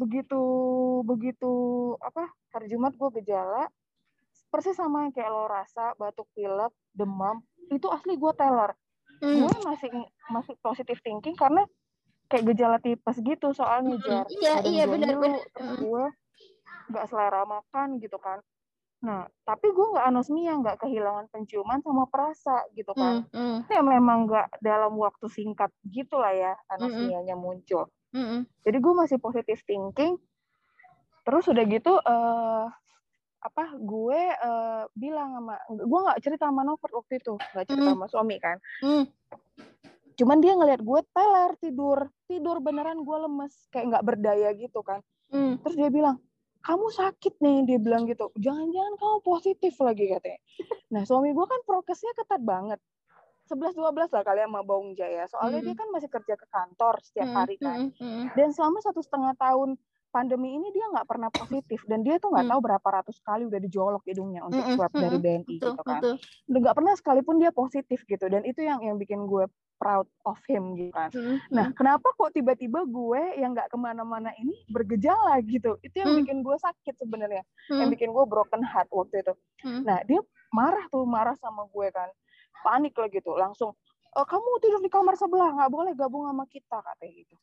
Speaker 2: begitu begitu apa hari Jumat gue gejala persis sama yang kayak lo rasa batuk pilek demam itu asli gue teler hmm. gue masih masih positif thinking karena kayak gejala tipes gitu soalnya hmm. jar
Speaker 1: iya iya benar benar
Speaker 2: gue nggak selera makan gitu kan nah tapi gue nggak anosmia nggak kehilangan penciuman sama perasa gitu kan mm, mm. ya memang nggak dalam waktu singkat gitulah ya anosmianya mm, muncul mm, jadi gue masih positif thinking. Terus udah gitu uh, apa gue uh, bilang sama gue nggak cerita sama Novel waktu itu nggak cerita mm. sama suami kan. Mm. cuman dia ngeliat gue teler tidur tidur beneran gue lemes kayak nggak berdaya gitu kan. Mm. terus dia bilang kamu sakit nih dia bilang gitu. Jangan-jangan kamu positif lagi katanya. Nah suami gue kan prokesnya ketat banget 11 12 lah kali sama Baung Jaya soalnya mm. dia kan masih kerja ke kantor setiap hari kan mm. dan selama satu setengah tahun pandemi ini dia nggak pernah positif dan dia tuh nggak hmm. tahu berapa ratus kali udah dijolok hidungnya untuk hmm, swab hmm, dari BNI betul, gitu kan. Udah nggak pernah sekalipun dia positif gitu dan itu yang yang bikin gue proud of him gitu kan. Hmm. Nah kenapa kok tiba-tiba gue yang nggak ke mana-mana ini bergejala gitu? Itu yang hmm. bikin gue sakit sebenarnya, hmm. yang bikin gue broken heart waktu itu. Hmm. Nah dia marah tuh marah sama gue kan, panik lah gitu, langsung e, kamu tidur di kamar sebelah nggak boleh gabung sama kita katanya gitu.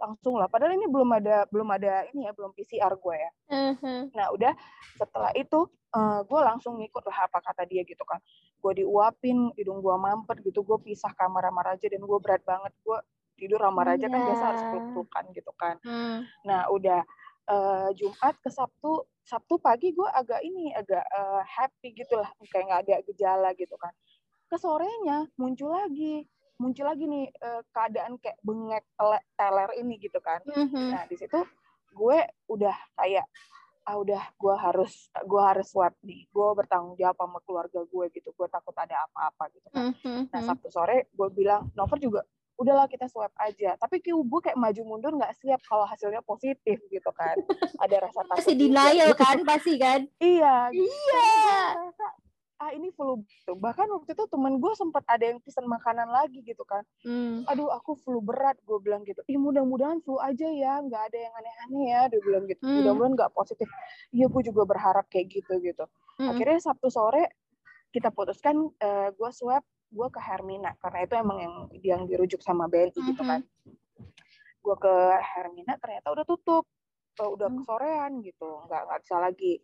Speaker 2: Langsung lah. Padahal ini belum ada belum ada ini ya belum PCR gue ya. Uh-huh. nah udah setelah itu uh, gue langsung ngikut lah apa kata dia gitu kan. Gue diuapin hidung gue mampet gitu. Gue pisah kamar sama Raja dan gue berat banget. Gue tidur sama Raja yeah. kan biasa harus iya. peluk gitu kan. Hmm. nah udah uh, Jumat ke Sabtu Sabtu pagi gue agak ini agak uh, happy gitu lah. Kayak nggak ada gejala gitu kan ke sorenya muncul lagi. Muncul lagi nih uh, keadaan kayak bengek teler ini gitu kan. Mm-hmm. nah di situ gue udah kayak ah udah gue harus gue harus swab nih. Gue bertanggung jawab sama keluarga gue gitu. Gue takut ada apa-apa gitu kan. Mm-hmm. nah sabtu sore gue bilang Nover juga udahlah kita swab aja. Tapi gue kayak maju mundur nggak siap kalau hasilnya positif gitu kan. [laughs] Ada rasa takut
Speaker 1: pasti denial gitu. kan pasti kan?
Speaker 2: Iya.
Speaker 1: Iya
Speaker 2: ah ini flu gitu. Bahkan waktu itu temen gue sempat ada yang pesan makanan lagi gitu kan. Hmm. Aduh aku flu berat gue bilang gitu. Ih mudah-mudahan flu aja ya, nggak ada yang aneh-aneh ya. Dia bilang gitu. Hmm. Mudah-mudahan nggak positif. Iya gue juga berharap kayak gitu gitu. Hmm. Akhirnya Sabtu sore kita putuskan uh, gue swab gue ke Hermina karena itu emang yang yang dirujuk sama BNI gitu hmm. gitu kan. Gue ke Hermina ternyata udah tutup. Uh, udah hmm. kesorean gitu, nggak nggak bisa lagi.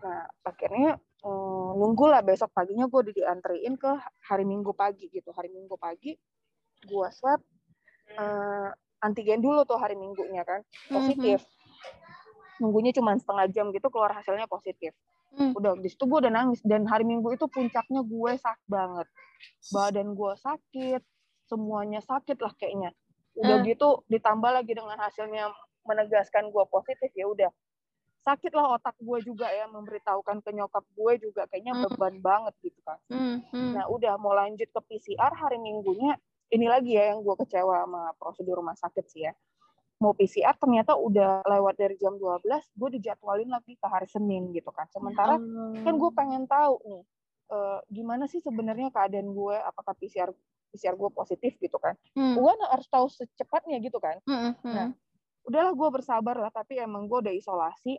Speaker 2: Nah akhirnya um, nunggu lah besok paginya gue udah diantriin ke hari Minggu pagi gitu. Hari Minggu pagi gue swab uh, antigen dulu tuh hari Minggunya kan positif. Mm-hmm. nunggunya cuma setengah jam gitu keluar hasilnya positif. Mm. udah di situ gue udah nangis. Dan hari Minggu itu puncaknya gue sakit banget. Badan gue sakit semuanya sakit lah kayaknya. Udah mm. gitu ditambah lagi dengan hasilnya menegaskan gue positif ya udah sakit lah otak gue juga ya memberitahukan ke nyokap gue juga kayaknya mm. beban banget gitu kan. Mm, mm. Nah udah mau lanjut ke PCR hari minggunya ini lagi ya yang gue kecewa sama prosedur rumah sakit sih ya. Mau PCR ternyata udah lewat dari jam 12, gue dijadwalin lagi ke hari Senin gitu kan. Sementara mm. kan gue pengen tahu nih uh, gimana sih sebenarnya keadaan gue, apakah PCR PCR gue positif gitu kan. Mm. Gue harus tahu secepatnya gitu kan. Mm, mm. Nah udahlah gue bersabar lah tapi emang gue udah isolasi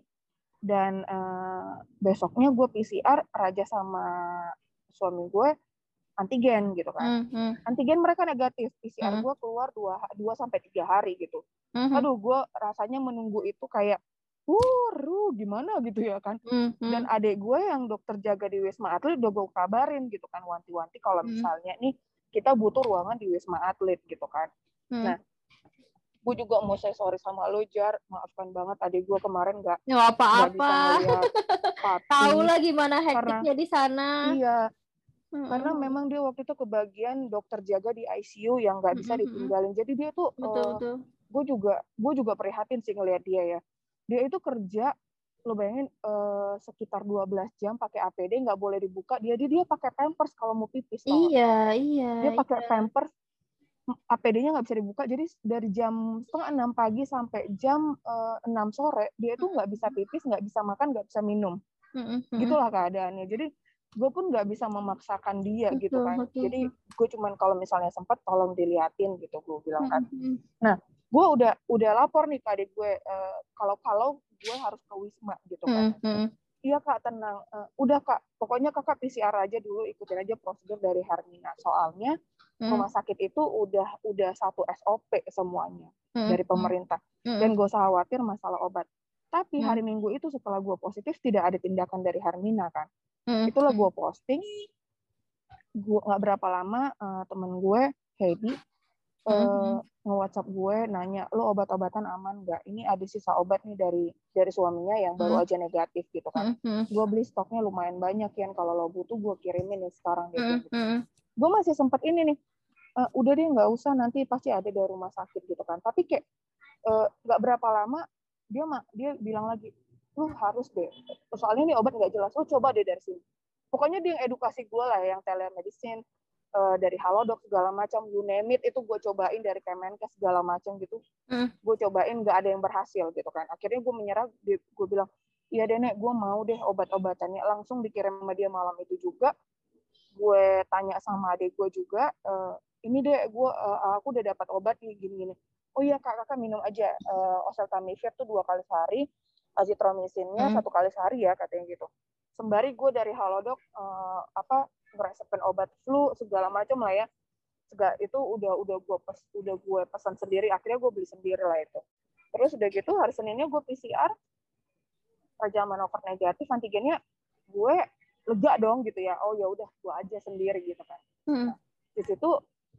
Speaker 2: dan uh, besoknya gue PCR Raja sama suami gue antigen gitu kan. Mm -hmm. Antigen mereka negatif, PCR mm -hmm. gue keluar dua dua sampai tiga hari gitu. Mm -hmm. Aduh, gue rasanya menunggu itu kayak, wuh, gimana gitu ya kan. Mm -hmm. Dan adik gue yang dokter jaga di Wisma Atlet udah gue kabarin gitu kan, wanti-wanti kalau mm -hmm. misalnya nih kita butuh ruangan di Wisma Atlet gitu kan. Hmm. Nah, gue juga mau saya sorry sama lo Jar. Maafkan banget adik gue kemarin nggak
Speaker 4: nggak apa-apa. [laughs] tahu lah gimana hektiknya di sana.
Speaker 2: Iya. Hmm. karena memang dia waktu itu kebagian dokter jaga di ICU yang nggak bisa ditinggalin. Jadi dia tuh betul, uh, betul. gue juga gue juga prihatin sih ngelihat dia ya. Dia itu kerja lo bayangin uh, sekitar 12 jam pakai APD nggak boleh dibuka. Dia dia dia pakai pampers kalau mau pipis
Speaker 4: iya iya
Speaker 2: dia pakai iya. pampers APD-nya nggak bisa dibuka. Jadi dari jam setengah enam pagi sampai jam uh, sore dia tuh nggak bisa pipis nggak bisa makan nggak bisa minum. Gitulah keadaannya. Jadi gue pun nggak bisa memaksakan dia betul, gitu kan. betul. jadi gue cuman kalau misalnya sempat tolong diliatin gitu gue bilang kan. Nah gue udah udah lapor nih ke adik gue uh, kalau kalau gue harus ke wisma gitu kan. Iya kak tenang uh, udah kak pokoknya kakak PCR aja dulu ikutin aja prosedur dari Hermina soalnya hmm. rumah sakit itu udah udah satu SOP semuanya hmm. dari pemerintah hmm. dan gue usah khawatir masalah obat tapi hmm. hari Minggu itu setelah gue positif tidak ada tindakan dari Hermina kan hmm. itulah gue posting gue nggak berapa lama uh, temen gue Heidi uh, hmm. nge-WhatsApp gue nanya lo obat-obatan aman nggak? Ini ada sisa obat nih dari dari suaminya yang baru aja negatif gitu kan. Hmm. gue beli stoknya lumayan banyak kan kalau lo butuh gue kirimin nih sekarang gitu, hmm. gue masih sempet ini nih uh, udah deh nggak usah nanti pasti ada dari rumah sakit gitu kan. Tapi kayak eh, nggak uh, berapa lama dia dia bilang lagi lu harus deh. Soalnya ini obat nggak jelas lu coba deh dari sini. Pokoknya dia yang edukasi gue lah yang telemedicine uh, dari halodoc segala macam you name it itu gue cobain dari Kemenkes segala macam gitu. Mm. gue cobain nggak ada yang berhasil gitu kan. Akhirnya gue menyerah gue bilang iya deh nek gue mau deh obat-obatannya. Langsung dikirim sama dia malam itu juga. Gue tanya sama adik gue juga uh, ini deh gue uh, aku udah dapat obat nih gini-gini. Oh iya kak kakak minum aja uh, oseltamivir tuh dua kali sehari azitromisinnya hmm. satu kali sehari ya katanya gitu. Sembari gue dari halodoc uh, apa ngeresepin obat flu segala macam lah ya. Segala itu udah udah gue pes, udah gue pesan sendiri akhirnya gue beli sendiri lah itu. Terus udah gitu hari seninnya gue PCR Raja Manover negatif antigennya gue lega dong gitu ya. Oh ya udah gue aja sendiri gitu kan. Hmm. nah, di situ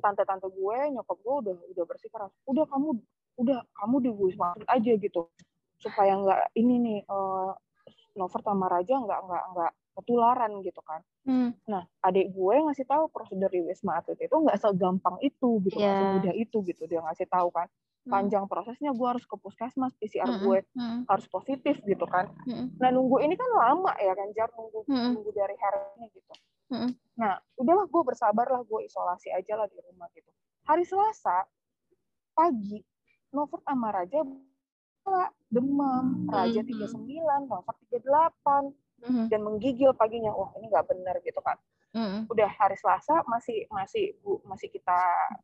Speaker 2: tante-tante gue nyokap gue udah udah bersikeras udah kamu udah kamu di wisma aja gitu. Supaya nggak ini nih uh, Nover sama Raja nggak nggak nggak ketularan gitu kan. Hmm. Nah, adik gue ngasih tahu prosedur di Wisma Atlet itu nggak segampang itu gitu, yeah. semudah itu gitu dia ngasih tahu kan. Hmm. Panjang prosesnya gue harus ke puskesmas, PCR hmm. gue hmm. harus positif gitu kan. Hmm. Nah, nunggu ini kan lama ya kan, jar nunggu hmm. nunggu dari hari ini gitu. Hmm. Nah, udahlah gue bersabar lah, gue isolasi aja lah di rumah gitu. Hari Selasa pagi, Nover sama Raja demam, Raja 39, Nover 38, mm-hmm. dan menggigil paginya. Wah, ini nggak benar gitu kan. Mm-hmm. Udah hari Selasa masih masih bu, masih kita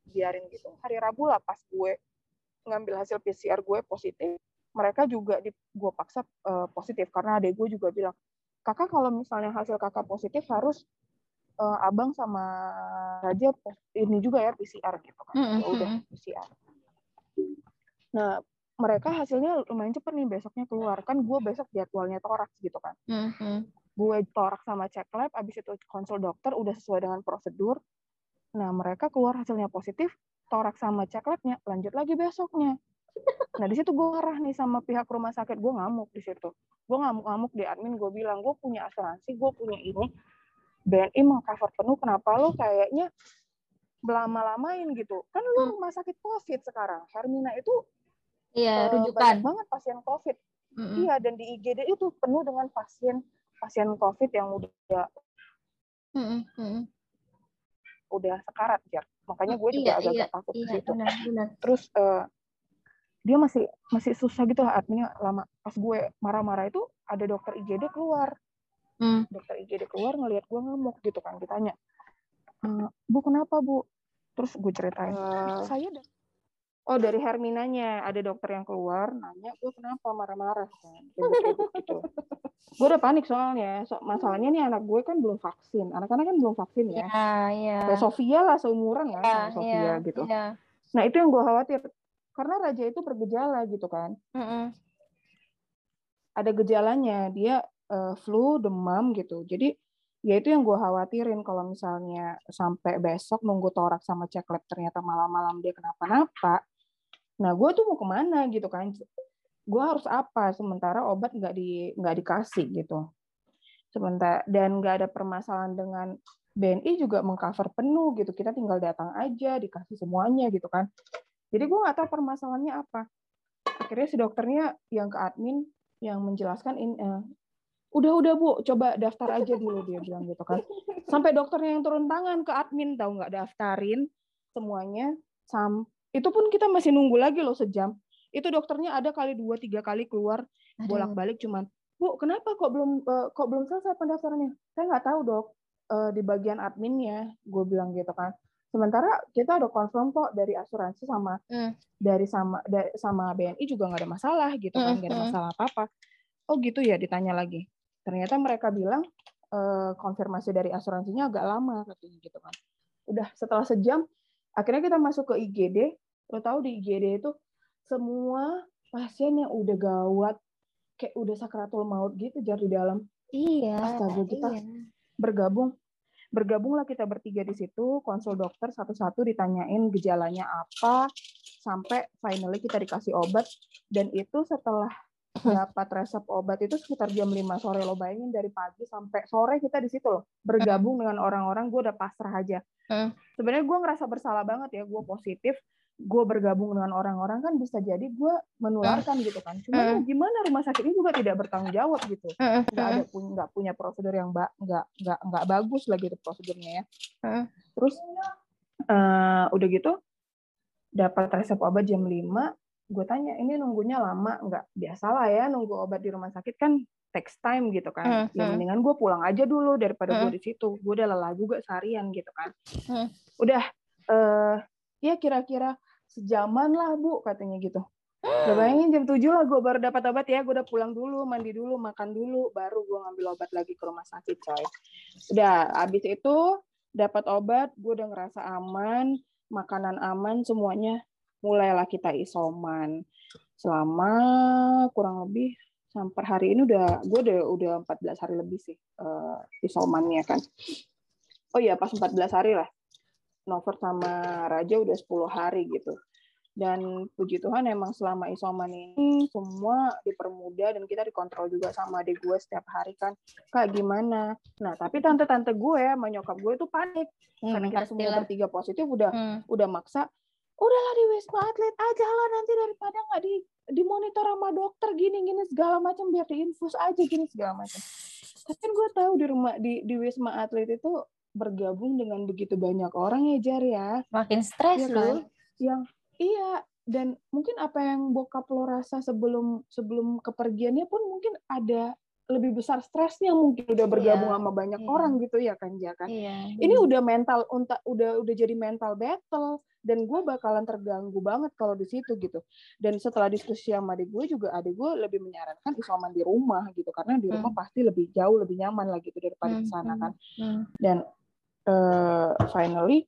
Speaker 2: biarin gitu. Hari Rabu lah pas gue ngambil hasil PCR gue positif, mereka juga di gue paksa uh, positif karena adek gue juga bilang, "Kakak kalau misalnya hasil kakak positif harus uh, abang sama Raja ini juga ya PCR gitu kan. Mm-hmm. Ya udah PCR. Nah, mereka hasilnya lumayan cepet nih besoknya keluar. Kan gue besok jadwalnya toraks gitu kan. Mm-hmm. gue toraks sama cek lab abis itu konsul dokter udah sesuai dengan prosedur. Nah mereka keluar hasilnya positif toraks sama cek labnya lanjut lagi besoknya. Nah di situ gue marah nih sama pihak rumah sakit. Gue ngamuk di situ. Gue ngamuk-ngamuk di admin gue bilang gue punya asuransi gue punya ini. BNI mengcover penuh kenapa lo kayaknya belama-lamain gitu? Kan lu mm. rumah sakit covid sekarang. Hermina itu
Speaker 4: Iya, uh, rujukan.
Speaker 2: Banyak banget pasien COVID. Mm-hmm. Iya, dan di IGD itu penuh dengan pasien pasien COVID yang udah mm-hmm. udah sekarat ya. Makanya gue juga iya, agak iya, takut iya, situ. Benar, benar. Terus uh, dia masih masih susah gitu lah adminnya lama. Pas gue marah-marah itu ada dokter IGD keluar. Mm. Dokter IGD keluar ngelihat gue ngamuk gitu kan, ditanya, e, bu kenapa bu? Terus gue ceritain, uh, saya oh dari Herminanya. Ada dokter yang keluar nanya gue kenapa marah-marah? Kan gitu gue udah panik soalnya. So, masalahnya nih anak gue kan belum vaksin. Anak-anak kan belum vaksin ya.
Speaker 4: Yeah, yeah.
Speaker 2: Kayak Sofia lah seumuran kan yeah, sama Sofia yeah, gitu. yeah. nah itu yang gue khawatir. Karena raja itu bergejala gitu kan. Mm -hmm. ada gejalanya. Dia uh, flu demam gitu. Jadi ya itu yang gue khawatirin. Kalau misalnya sampai besok nunggu torak sama cek lab ternyata malam-malam dia kenapa-napa nah gue tuh mau ke mana gitu kan? Gue harus apa sementara obat nggak di nggak dikasih gitu. Sementara dan nggak ada permasalahan dengan BNI juga mengcover penuh gitu. Kita tinggal datang aja dikasih semuanya gitu kan. Jadi gue nggak tahu permasalahannya apa. Akhirnya si dokternya yang ke admin yang menjelaskan in, uh, udah udah bu coba daftar aja dulu dia bilang gitu kan. Sampai dokternya yang turun tangan ke admin tahu nggak? Daftarin semuanya sam itu pun kita masih nunggu lagi loh sejam. Itu dokternya ada kali dua tiga kali keluar bolak balik cuman bu kenapa kok belum uh, kok belum selesai pendaftarannya? Saya nggak tahu dok uh, di bagian adminnya gue bilang gitu kan. Sementara kita ada confirm kok dari asuransi sama mm. dari sama dari, sama BNI juga nggak ada masalah gitu kan nggak ada masalah apa apa oh gitu ya ditanya lagi. Ternyata mereka bilang uh, konfirmasi dari asuransinya agak lama katanya gitu kan. Udah setelah sejam akhirnya kita masuk ke IGD lo tahu di IGD itu semua pasien yang udah gawat kayak udah sakratul maut gitu jar di dalam.
Speaker 1: Iya
Speaker 2: astaga kita iya. bergabung. Bergabunglah kita bertiga di situ konsul dokter satu-satu ditanyain gejalanya apa sampai finally kita dikasih obat. Dan itu setelah dapat resep obat itu sekitar jam 5 sore lo bayangin dari pagi sampai sore kita di situ loh bergabung dengan orang-orang gue udah pasrah aja. Sebenarnya gue ngerasa bersalah banget ya gue positif gue bergabung dengan orang-orang kan bisa jadi gue menularkan gitu kan. Cuma gimana rumah sakit ini juga tidak bertanggung jawab gitu. Nggak ada punya nggak punya prosedur yang nggak nggak nggak bagus lagi gitu prosedurnya ya. Terus uh, udah gitu dapat resep obat jam 5 gue tanya ini nunggunya lama? Nggak biasalah ya nunggu obat di rumah sakit kan takes time gitu kan. Ya mendingan gue pulang aja dulu daripada gue di situ. Gue udah lelah juga seharian gitu kan. Udah uh, ya kira-kira sejaman lah bu katanya gitu. Udah bayangin jam 7 lah gue baru dapat obat ya, gue udah pulang dulu, mandi dulu, makan dulu, baru gue ngambil obat lagi ke rumah sakit coy. Udah, abis itu dapat obat, gue udah ngerasa aman, makanan aman, semuanya mulailah kita isoman. Selama kurang lebih sampai hari ini udah gue udah udah 14 hari lebih sih uh, isomannya kan. Oh iya pas 14 hari lah. Nover sama Raja udah 10 hari gitu. Dan puji Tuhan emang selama isoman ini semua dipermudah dan kita dikontrol juga sama adik gue setiap hari kan. Kak gimana? Nah tapi tante-tante gue sama nyokap gue itu panik. Hmm, karena kita semua bertiga positif udah hmm. udah maksa udahlah di wisma atlet aja lah nanti daripada nggak di dimonitor sama dokter gini gini segala macam biar diinfus aja gini segala macam tapi kan gue tahu di rumah di di wisma atlet itu bergabung dengan begitu banyak orang ya jar ya
Speaker 1: makin stres ya, kan?
Speaker 2: yang iya dan mungkin apa yang bokap lo rasa sebelum sebelum kepergiannya pun mungkin ada lebih besar stresnya mungkin udah bergabung yeah. sama banyak yeah. orang gitu ya kan ya kan yeah. ini udah mental unta, udah udah jadi mental battle dan gue bakalan terganggu banget kalau di situ gitu dan setelah diskusi sama adik gue juga adik gue lebih menyarankan isoman di rumah gitu karena di rumah hmm. pasti lebih jauh lebih nyaman lah gitu daripada hmm. di sana hmm, kan hmm. dan uh, finally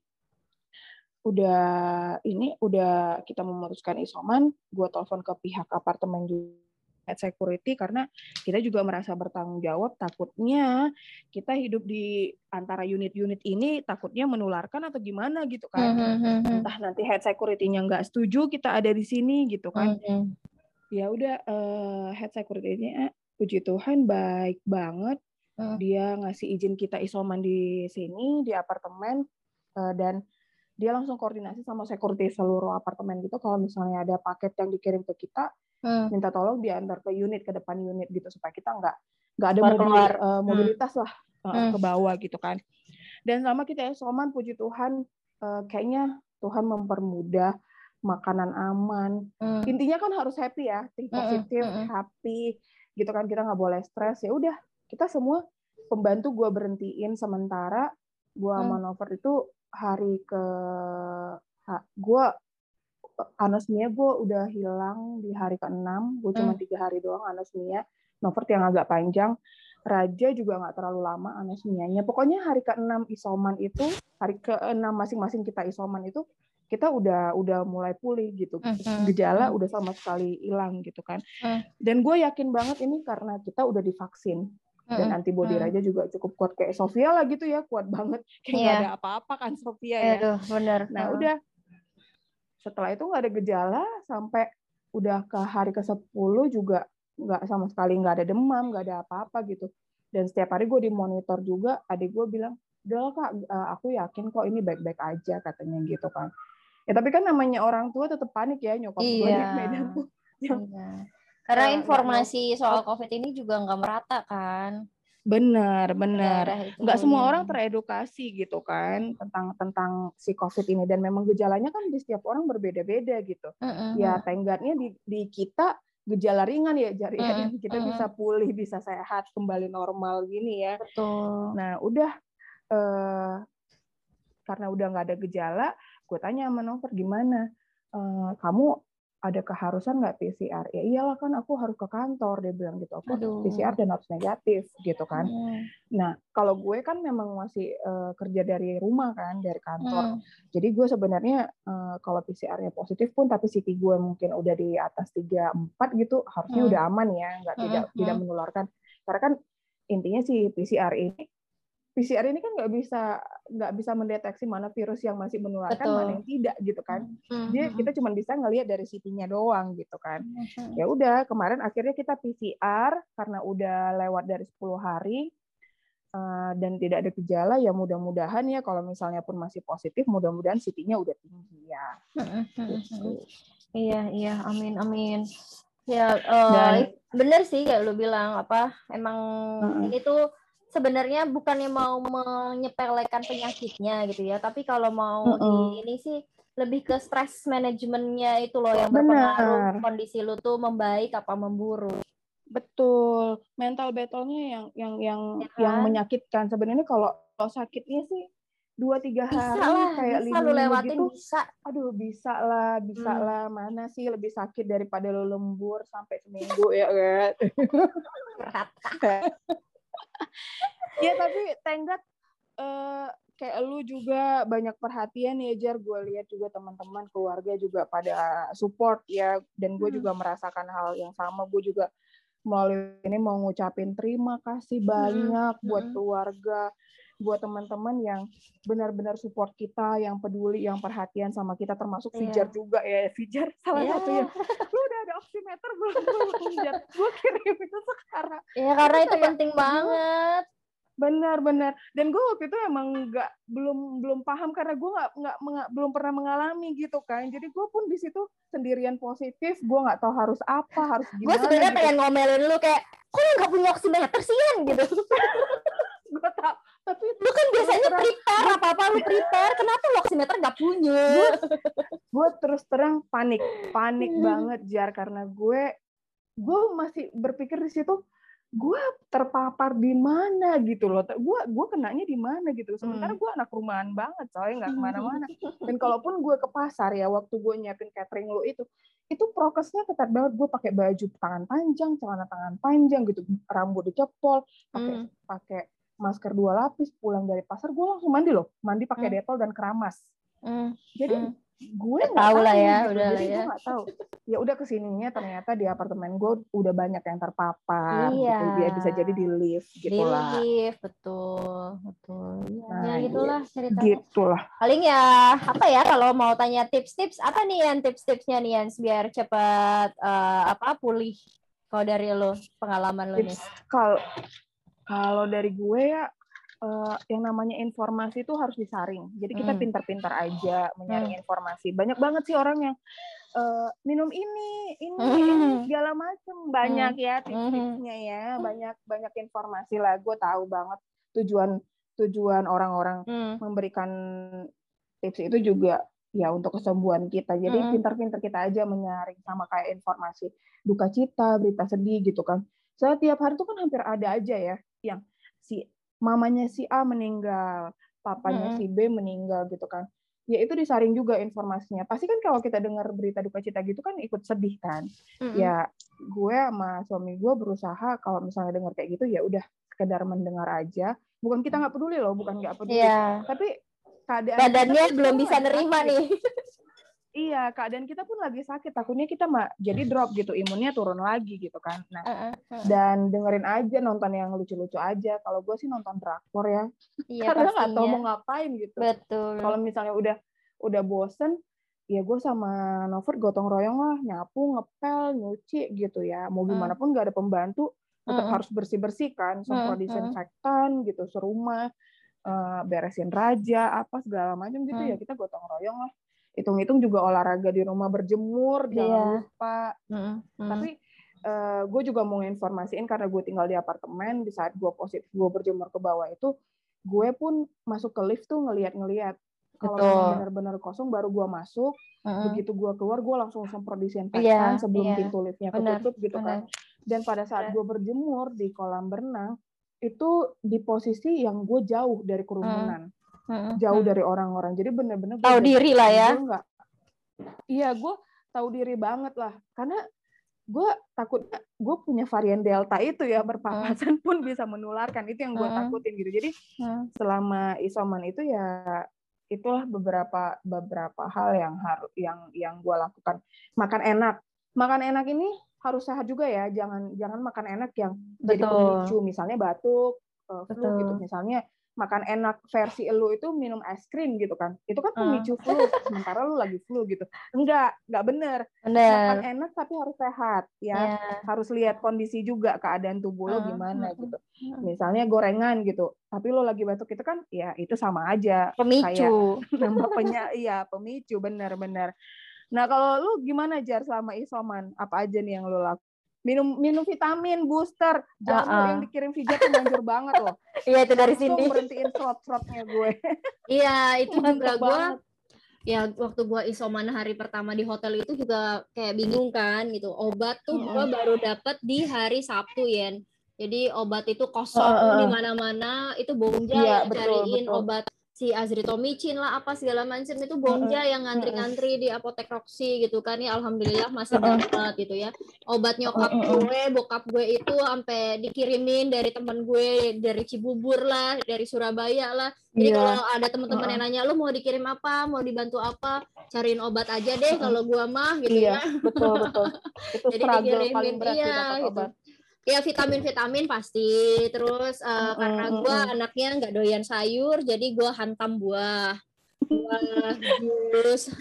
Speaker 2: udah ini udah kita memutuskan isoman gue telepon ke pihak apartemen juga head security karena kita juga merasa bertanggung jawab takutnya kita hidup di antara unit-unit ini takutnya menularkan atau gimana gitu kan mm -hmm. entah nanti head security-nya nggak setuju kita ada di sini gitu kan mm -hmm. ya udah uh, head security-nya puji Tuhan baik banget mm. dia ngasih izin kita isoman di sini di apartemen uh, dan dia langsung koordinasi sama security seluruh apartemen gitu kalau misalnya ada paket yang dikirim ke kita hmm. minta tolong diantar ke unit ke depan unit gitu supaya kita nggak nggak ada mobil, uh, mobilitas hmm. lah uh, hmm. ke bawah gitu kan dan sama kita ya Soman puji Tuhan uh, kayaknya Tuhan mempermudah makanan aman hmm. intinya kan harus happy ya think hmm, positif hmm. happy gitu kan kita nggak boleh stres ya udah kita semua pembantu gue berhentiin sementara gue hmm. manuver itu hari ke gue anosmia gue udah hilang di hari ke-6, gue cuma hmm. tiga hari doang anosmia. Novert yang agak panjang, Raja juga nggak terlalu lama anosmianya. Pokoknya hari ke-6 isoman itu, hari ke-6 masing-masing kita isoman itu, kita udah udah mulai pulih gitu. Hmm, hmm, Gejala udah sama sekali hilang gitu kan. Dan gue yakin banget ini karena kita udah divaksin. dan antibody hmm. Raja juga cukup kuat kayak Sofia lah gitu ya kuat banget [laughs] kayak yeah. ada apa-apa kan Sofia ya
Speaker 1: Aduh, bener.
Speaker 2: nah hmm. udah setelah itu nggak ada gejala sampai udah ke hari ke 10 juga nggak sama sekali nggak ada demam nggak ada apa-apa gitu dan setiap hari gue dimonitor juga adik gue bilang udah kak eh, aku yakin kok ini baik-baik aja katanya gitu kan ya tapi kan namanya orang tua tetap panik ya nyokap iya. gue di Medan tuh
Speaker 1: iya. karena uh, informasi soal covid ini juga nggak merata kan
Speaker 2: Benar, benar. Nggak semua orang teredukasi gitu kan tentang tentang si COVID ini dan memang gejalanya kan di setiap orang berbeda-beda gitu. Uh, uh, ya tenggatnya di di kita gejala ringan ya jari uh, kita uh, bisa pulih, bisa sehat, kembali normal gini ya.
Speaker 1: Betul.
Speaker 2: Nah, udah uh, karena udah nggak ada gejala, gue tanya sama Nover gimana? Uh, kamu ada keharusan nggak PCR? Ya iyalah kan aku harus ke kantor dia bilang gitu. Aku Aduh. PCR dan harus negatif gitu kan. Hmm. Nah kalau gue kan memang masih uh, kerja dari rumah kan dari kantor. Hmm. Jadi gue sebenarnya uh, kalau PCR-nya positif pun tapi CT gue mungkin udah di atas tiga empat gitu harusnya hmm. udah aman ya nggak hmm. tidak hmm. tidak menularkan. Karena kan intinya si PCR ini PCR ini kan nggak bisa nggak bisa mendeteksi mana virus yang masih menularkan Betul. mana yang tidak gitu kan. Mm-hmm. Jadi kita cuma bisa ngelihat dari CT-nya doang gitu kan. Mm-hmm. Ya udah kemarin akhirnya kita PCR karena udah lewat dari 10 hari uh, dan tidak ada gejala ya mudah-mudahan ya kalau misalnya pun masih positif mudah-mudahan CT-nya udah tinggi ya. Mm-hmm.
Speaker 1: Gitu. Iya iya amin amin. Ya uh, dan, bener sih kayak lu bilang apa emang mm-hmm. ini tuh sebenarnya bukannya mau menyepelekan penyakitnya gitu ya, tapi kalau mau -uh. di ini sih lebih ke stress manajemennya itu loh yang berpengaruh Benar. kondisi lu tuh membaik apa memburuk.
Speaker 2: Betul, mental battle-nya yang yang yang ya kan? yang menyakitkan. Sebenarnya kalau, kalau sakitnya sih dua tiga hari lah, kayak
Speaker 1: bisa lu lewatin gitu, bisa.
Speaker 2: Aduh bisa lah, bisa hmm. lah. Mana sih lebih sakit daripada lu lembur sampai seminggu ya kan? [laughs] [laughs] [laughs] ya tapi tenggat uh, kayak lu juga banyak perhatian ya Jar gue lihat juga teman-teman keluarga juga pada support ya dan gue hmm. juga merasakan hal yang sama gue juga melalui ini mau ngucapin terima kasih hmm, banyak hmm. buat keluarga buat teman-teman yang benar-benar support kita yang peduli yang perhatian sama kita termasuk yeah. Fijar juga ya. Fijar salah yeah. satu yang lu udah ada oximeter belum belum gue kirim itu sekarang.
Speaker 1: Ya yeah, karena itu penting banget.
Speaker 2: Benar-benar dan gue waktu itu emang nggak belum belum paham karena gue nggak nggak belum pernah mengalami gitu kan. Jadi gue pun di situ sendirian positif. Gue nggak tahu harus apa harus [laughs] gimana
Speaker 1: gue sebenarnya gitu. pengen ngomelin lu kayak kok lu nggak punya oximeter sih gitu. [laughs]
Speaker 2: Gue tau tapi
Speaker 1: lu kan biasanya terang, prepare apa apa lu prepare. Kenapa lu oximeter nggak punya?
Speaker 2: gue terus terang panik panik hmm. banget jar karena gue gue masih berpikir di situ gue terpapar di mana gitu loh. Gue gue kenanya di mana gitu. Sementara hmm. gue anak rumahan banget soalnya nggak ke mana-mana. [laughs] Dan kalaupun gue ke pasar ya waktu gue nyiapin catering lo itu itu prokesnya ketat banget. Gue pakai baju tangan panjang celana tangan panjang gitu rambut dicepol pakai hmm. pakai masker dua lapis pulang dari pasar gue langsung mandi loh mandi pakai hmm. detol dan keramas hmm. jadi hmm gue
Speaker 1: nggak tahu lah ya gitu. udah
Speaker 2: lah ya gue tahu ya udah ke sininya ternyata di apartemen gue udah banyak yang terpapar gitu. iya. gitu dia bisa jadi di lift gitu
Speaker 1: di
Speaker 2: lah
Speaker 1: lift betul betul iya, nah, ya gitulah ceritanya
Speaker 2: gitulah
Speaker 1: paling ya apa ya kalau mau tanya tips-tips apa nih yang tips-tipsnya nih yang biar cepat uh, apa pulih kalau dari lo pengalaman lo nih
Speaker 2: kalau kalau dari gue ya uh, yang namanya informasi itu harus disaring. Jadi kita hmm. pintar-pintar aja menyaring hmm. informasi. Banyak banget sih orang yang uh, minum ini, ini, hmm. ini segala macam. Banyak hmm. ya tips-tipsnya ya. Banyak banyak informasi lah. Gue tahu banget tujuan tujuan orang-orang hmm. memberikan tips itu juga ya untuk kesembuhan kita. Jadi hmm. pintar-pintar kita aja menyaring sama kayak informasi duka cita, berita sedih gitu kan. Setiap hari itu kan hampir ada aja ya yang si mamanya si A meninggal, papanya hmm. si B meninggal gitu kan. Ya itu disaring juga informasinya. Pasti kan kalau kita dengar berita duka cita gitu kan ikut sedih kan. Hmm. Ya gue sama suami gue berusaha kalau misalnya dengar kayak gitu ya udah sekedar mendengar aja. Bukan kita nggak peduli loh, bukan nggak peduli. Yeah. Tapi
Speaker 1: keadaan badannya belum bisa nerima nih. [laughs]
Speaker 2: iya keadaan kita pun lagi sakit takutnya kita mah jadi drop gitu imunnya turun lagi gitu kan. Nah uh, uh, uh. dan dengerin aja nonton yang lucu-lucu aja. Kalau gue sih nonton drakor ya. Iya, karena nggak tahu mau ngapain gitu.
Speaker 1: Betul.
Speaker 2: Kalau misalnya udah udah bosen ya gue sama Nover gotong royong lah nyapu ngepel nyuci gitu ya. Mau gimana pun gak ada pembantu tetap harus bersih bersih kan semprot disinfektan gitu serumah uh, beresin raja apa segala macam gitu ya kita gotong royong lah hitung-hitung juga olahraga di rumah berjemur jangan yeah. lupa mm -hmm. tapi uh, eh, gue juga mau informasiin karena gue tinggal di apartemen di saat gue positif gue berjemur ke bawah itu gue pun masuk ke lift tuh ngeliat-ngeliat kalau benar-benar kosong baru gue masuk mm-hmm. begitu gue keluar gue langsung semprot disinfektan yeah, sebelum yeah. pintu liftnya ketutup gitu bener. kan dan pada saat gue berjemur di kolam berenang itu di posisi yang gue jauh dari kerumunan mm-hmm. jauh dari orang-orang. Jadi benar-benar
Speaker 1: tahu diri lah ya.
Speaker 2: iya gue tahu diri banget lah. Karena gue takut gue punya varian delta itu ya berpapasan hmm. pun bisa menularkan. Itu yang gue hmm. takutin gitu. Jadi hmm. selama isoman itu ya itulah beberapa beberapa hal yang harus yang yang gue lakukan. Makan enak. Makan enak ini harus sehat juga ya. Jangan jangan makan enak yang Betul. jadi pemicu. Misalnya batuk uh, flu gitu. Misalnya makan enak versi lu itu minum es krim gitu kan. Itu kan pemicu uh. flu sementara lu lagi flu gitu. Enggak enggak bener, bener. makan enak tapi harus sehat ya. Yeah. harus lihat kondisi juga keadaan tubuh uh. lo gimana gitu. misalnya gorengan gitu tapi lo lagi batuk itu kan ya itu sama aja.
Speaker 1: Pemicu.
Speaker 2: Nambah penya iya pemicu bener-bener nah kalau lu gimana jar selama isoman? Apa aja nih yang lo lakukan minum minum vitamin booster. Jangan uh -uh. yang dikirim video tuh manjur banget loh. [laughs]
Speaker 1: Iya itu dari sini.
Speaker 2: berhentiin slot-slotnya gue. [laughs]
Speaker 1: Iya itu juga gue ya waktu gue isoman hari pertama di hotel itu juga kayak bingung kan gitu. Obat tuh gue baru dapet di hari Sabtu ya jadi obat itu kosong uh, uh. di mana-mana itu yeah, yang cariin betul. obat si azritomicin lah apa segala macam itu bonja yang ngantri-ngantri di apotek Roxy gitu kan ya alhamdulillah masih dapat gitu ya. Obat nyokap gue bokap gue itu sampai dikirimin dari teman gue dari Cibubur lah dari Surabaya lah. Jadi yeah. kalau ada teman-teman yang nanya lu mau dikirim apa? Mau dibantu apa? Cariin obat aja deh kalau gue mah gitu
Speaker 2: iya, ya betul betul. [laughs] Itu jadi dikirimin paling berat iya, gitu. obat
Speaker 1: ya vitamin vitamin pasti. Terus uh, karena gue anaknya nggak doyan sayur jadi gue hantam buah. Buah jus. [laughs]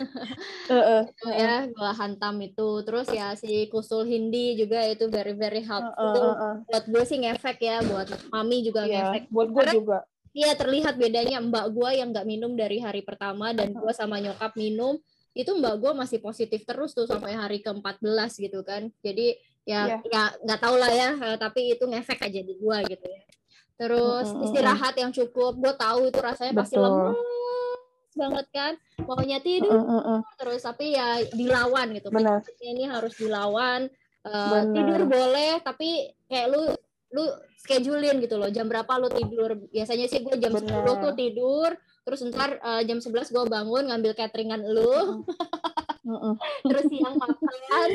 Speaker 1: Ya gue hantam itu. Terus ya si kusul hindi juga itu very very helpful. Buat gue sih ngefek ya buat mami juga yeah, ngefek.
Speaker 2: buat gue juga.
Speaker 1: Iya terlihat bedanya mbak gue yang nggak minum dari hari pertama dan gue sama nyokap minum itu mbak gue masih positif terus tuh sampai hari ke-14 gitu kan. Jadi ya yeah. ya nggak tahu lah ya eh, tapi itu ngefek aja di gua gitu ya terus istirahat yang cukup gue tahu itu rasanya Betul. pasti lemes banget kan maunya tidur mm -hmm. terus tapi ya dilawan gitu Benar. ini harus dilawan uh, tidur boleh tapi kayak lu lu schedulein gitu loh jam berapa lu tidur biasanya sih gue jam Bener. 10 tuh tidur terus ntar uh, jam 11 gue bangun ngambil cateringan lu [laughs] terus siang makan.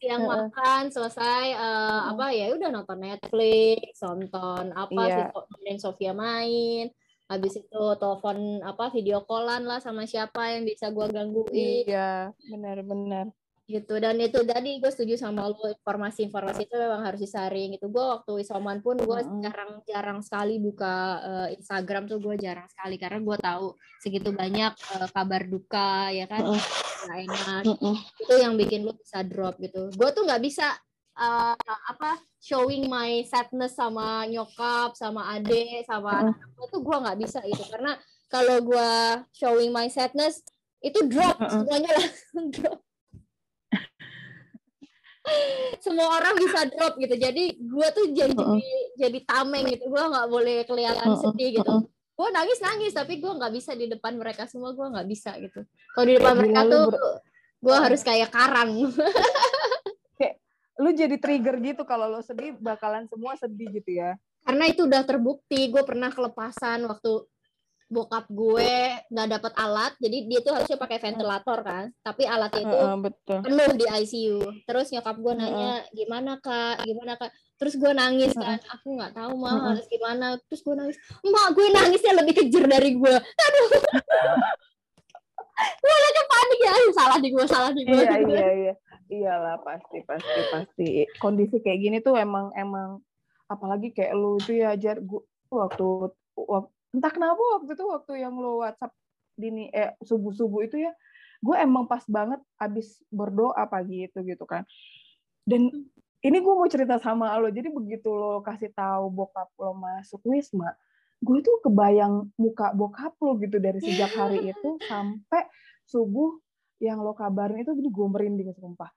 Speaker 1: Siang makan selesai uh, apa ya udah nonton Netflix nonton apa yeah. sih Sofia main. Habis itu telepon apa video callan lah sama siapa yang bisa gua gangguin.
Speaker 2: Iya benar-benar
Speaker 1: gitu. Dan itu tadi gue setuju sama lo informasi-informasi itu memang harus disaring itu gue waktu isoman pun gue mm-hmm. jarang jarang sekali buka uh, Instagram tuh gue jarang sekali. Karena gue tahu segitu banyak uh, kabar duka ya kan? Mm-hmm. gak enak. Mm-hmm. itu yang bikin lo bisa drop gitu. Gue tuh nggak bisa uh, apa showing my sadness sama nyokap sama ade sama anak gue tuh gue nggak bisa gitu. Karena kalau gue showing my sadness itu drop mm-hmm. semuanya langsung [laughs] drop semua orang bisa drop gitu. Jadi gue tuh jadi uh -uh. jadi tameng gitu. Gue nggak boleh kelihatan uh -uh. sedih gitu. uh -uh. gue nangis nangis tapi gue nggak bisa di depan mereka semua. Gue nggak bisa gitu. Kalau di depan mereka tuh gue harus kayak karang. [laughs]
Speaker 2: Kayak lu jadi trigger gitu kalau lo sedih bakalan semua sedih gitu ya.
Speaker 1: Karena itu udah terbukti. Gue pernah kelepasan waktu bokap gue nggak dapat alat jadi dia tuh harusnya pakai ventilator kan. Tapi alatnya itu uh, betul. penuh di ICU terus nyokap gue nanya gimana kak? Gimana kak? Terus gue nangis kan. Aku nggak tahu mah uh, harus gimana. Terus gue nangis. Mak gue nangisnya lebih kejer dari gue. Aduh. [laughs] Gue lagi panik ya.
Speaker 4: Salah di gue salah di gue.
Speaker 2: Iya iya iya. Iyalah pasti pasti pasti. Kondisi kayak gini tuh emang emang apalagi kayak lu itu ya jar. Waktu, waktu entah kenapa waktu itu waktu yang lo WhatsApp dini eh subuh subuh itu ya gue emang pas banget abis berdoa pagi itu gitu kan. Dan ini gue mau cerita sama lo jadi begitu lo kasih tahu bokap lo masuk wisma gue tuh kebayang muka bokap lo gitu dari sejak hari itu [laughs] sampai subuh yang lo kabarin itu jadi gue merinding sumpah.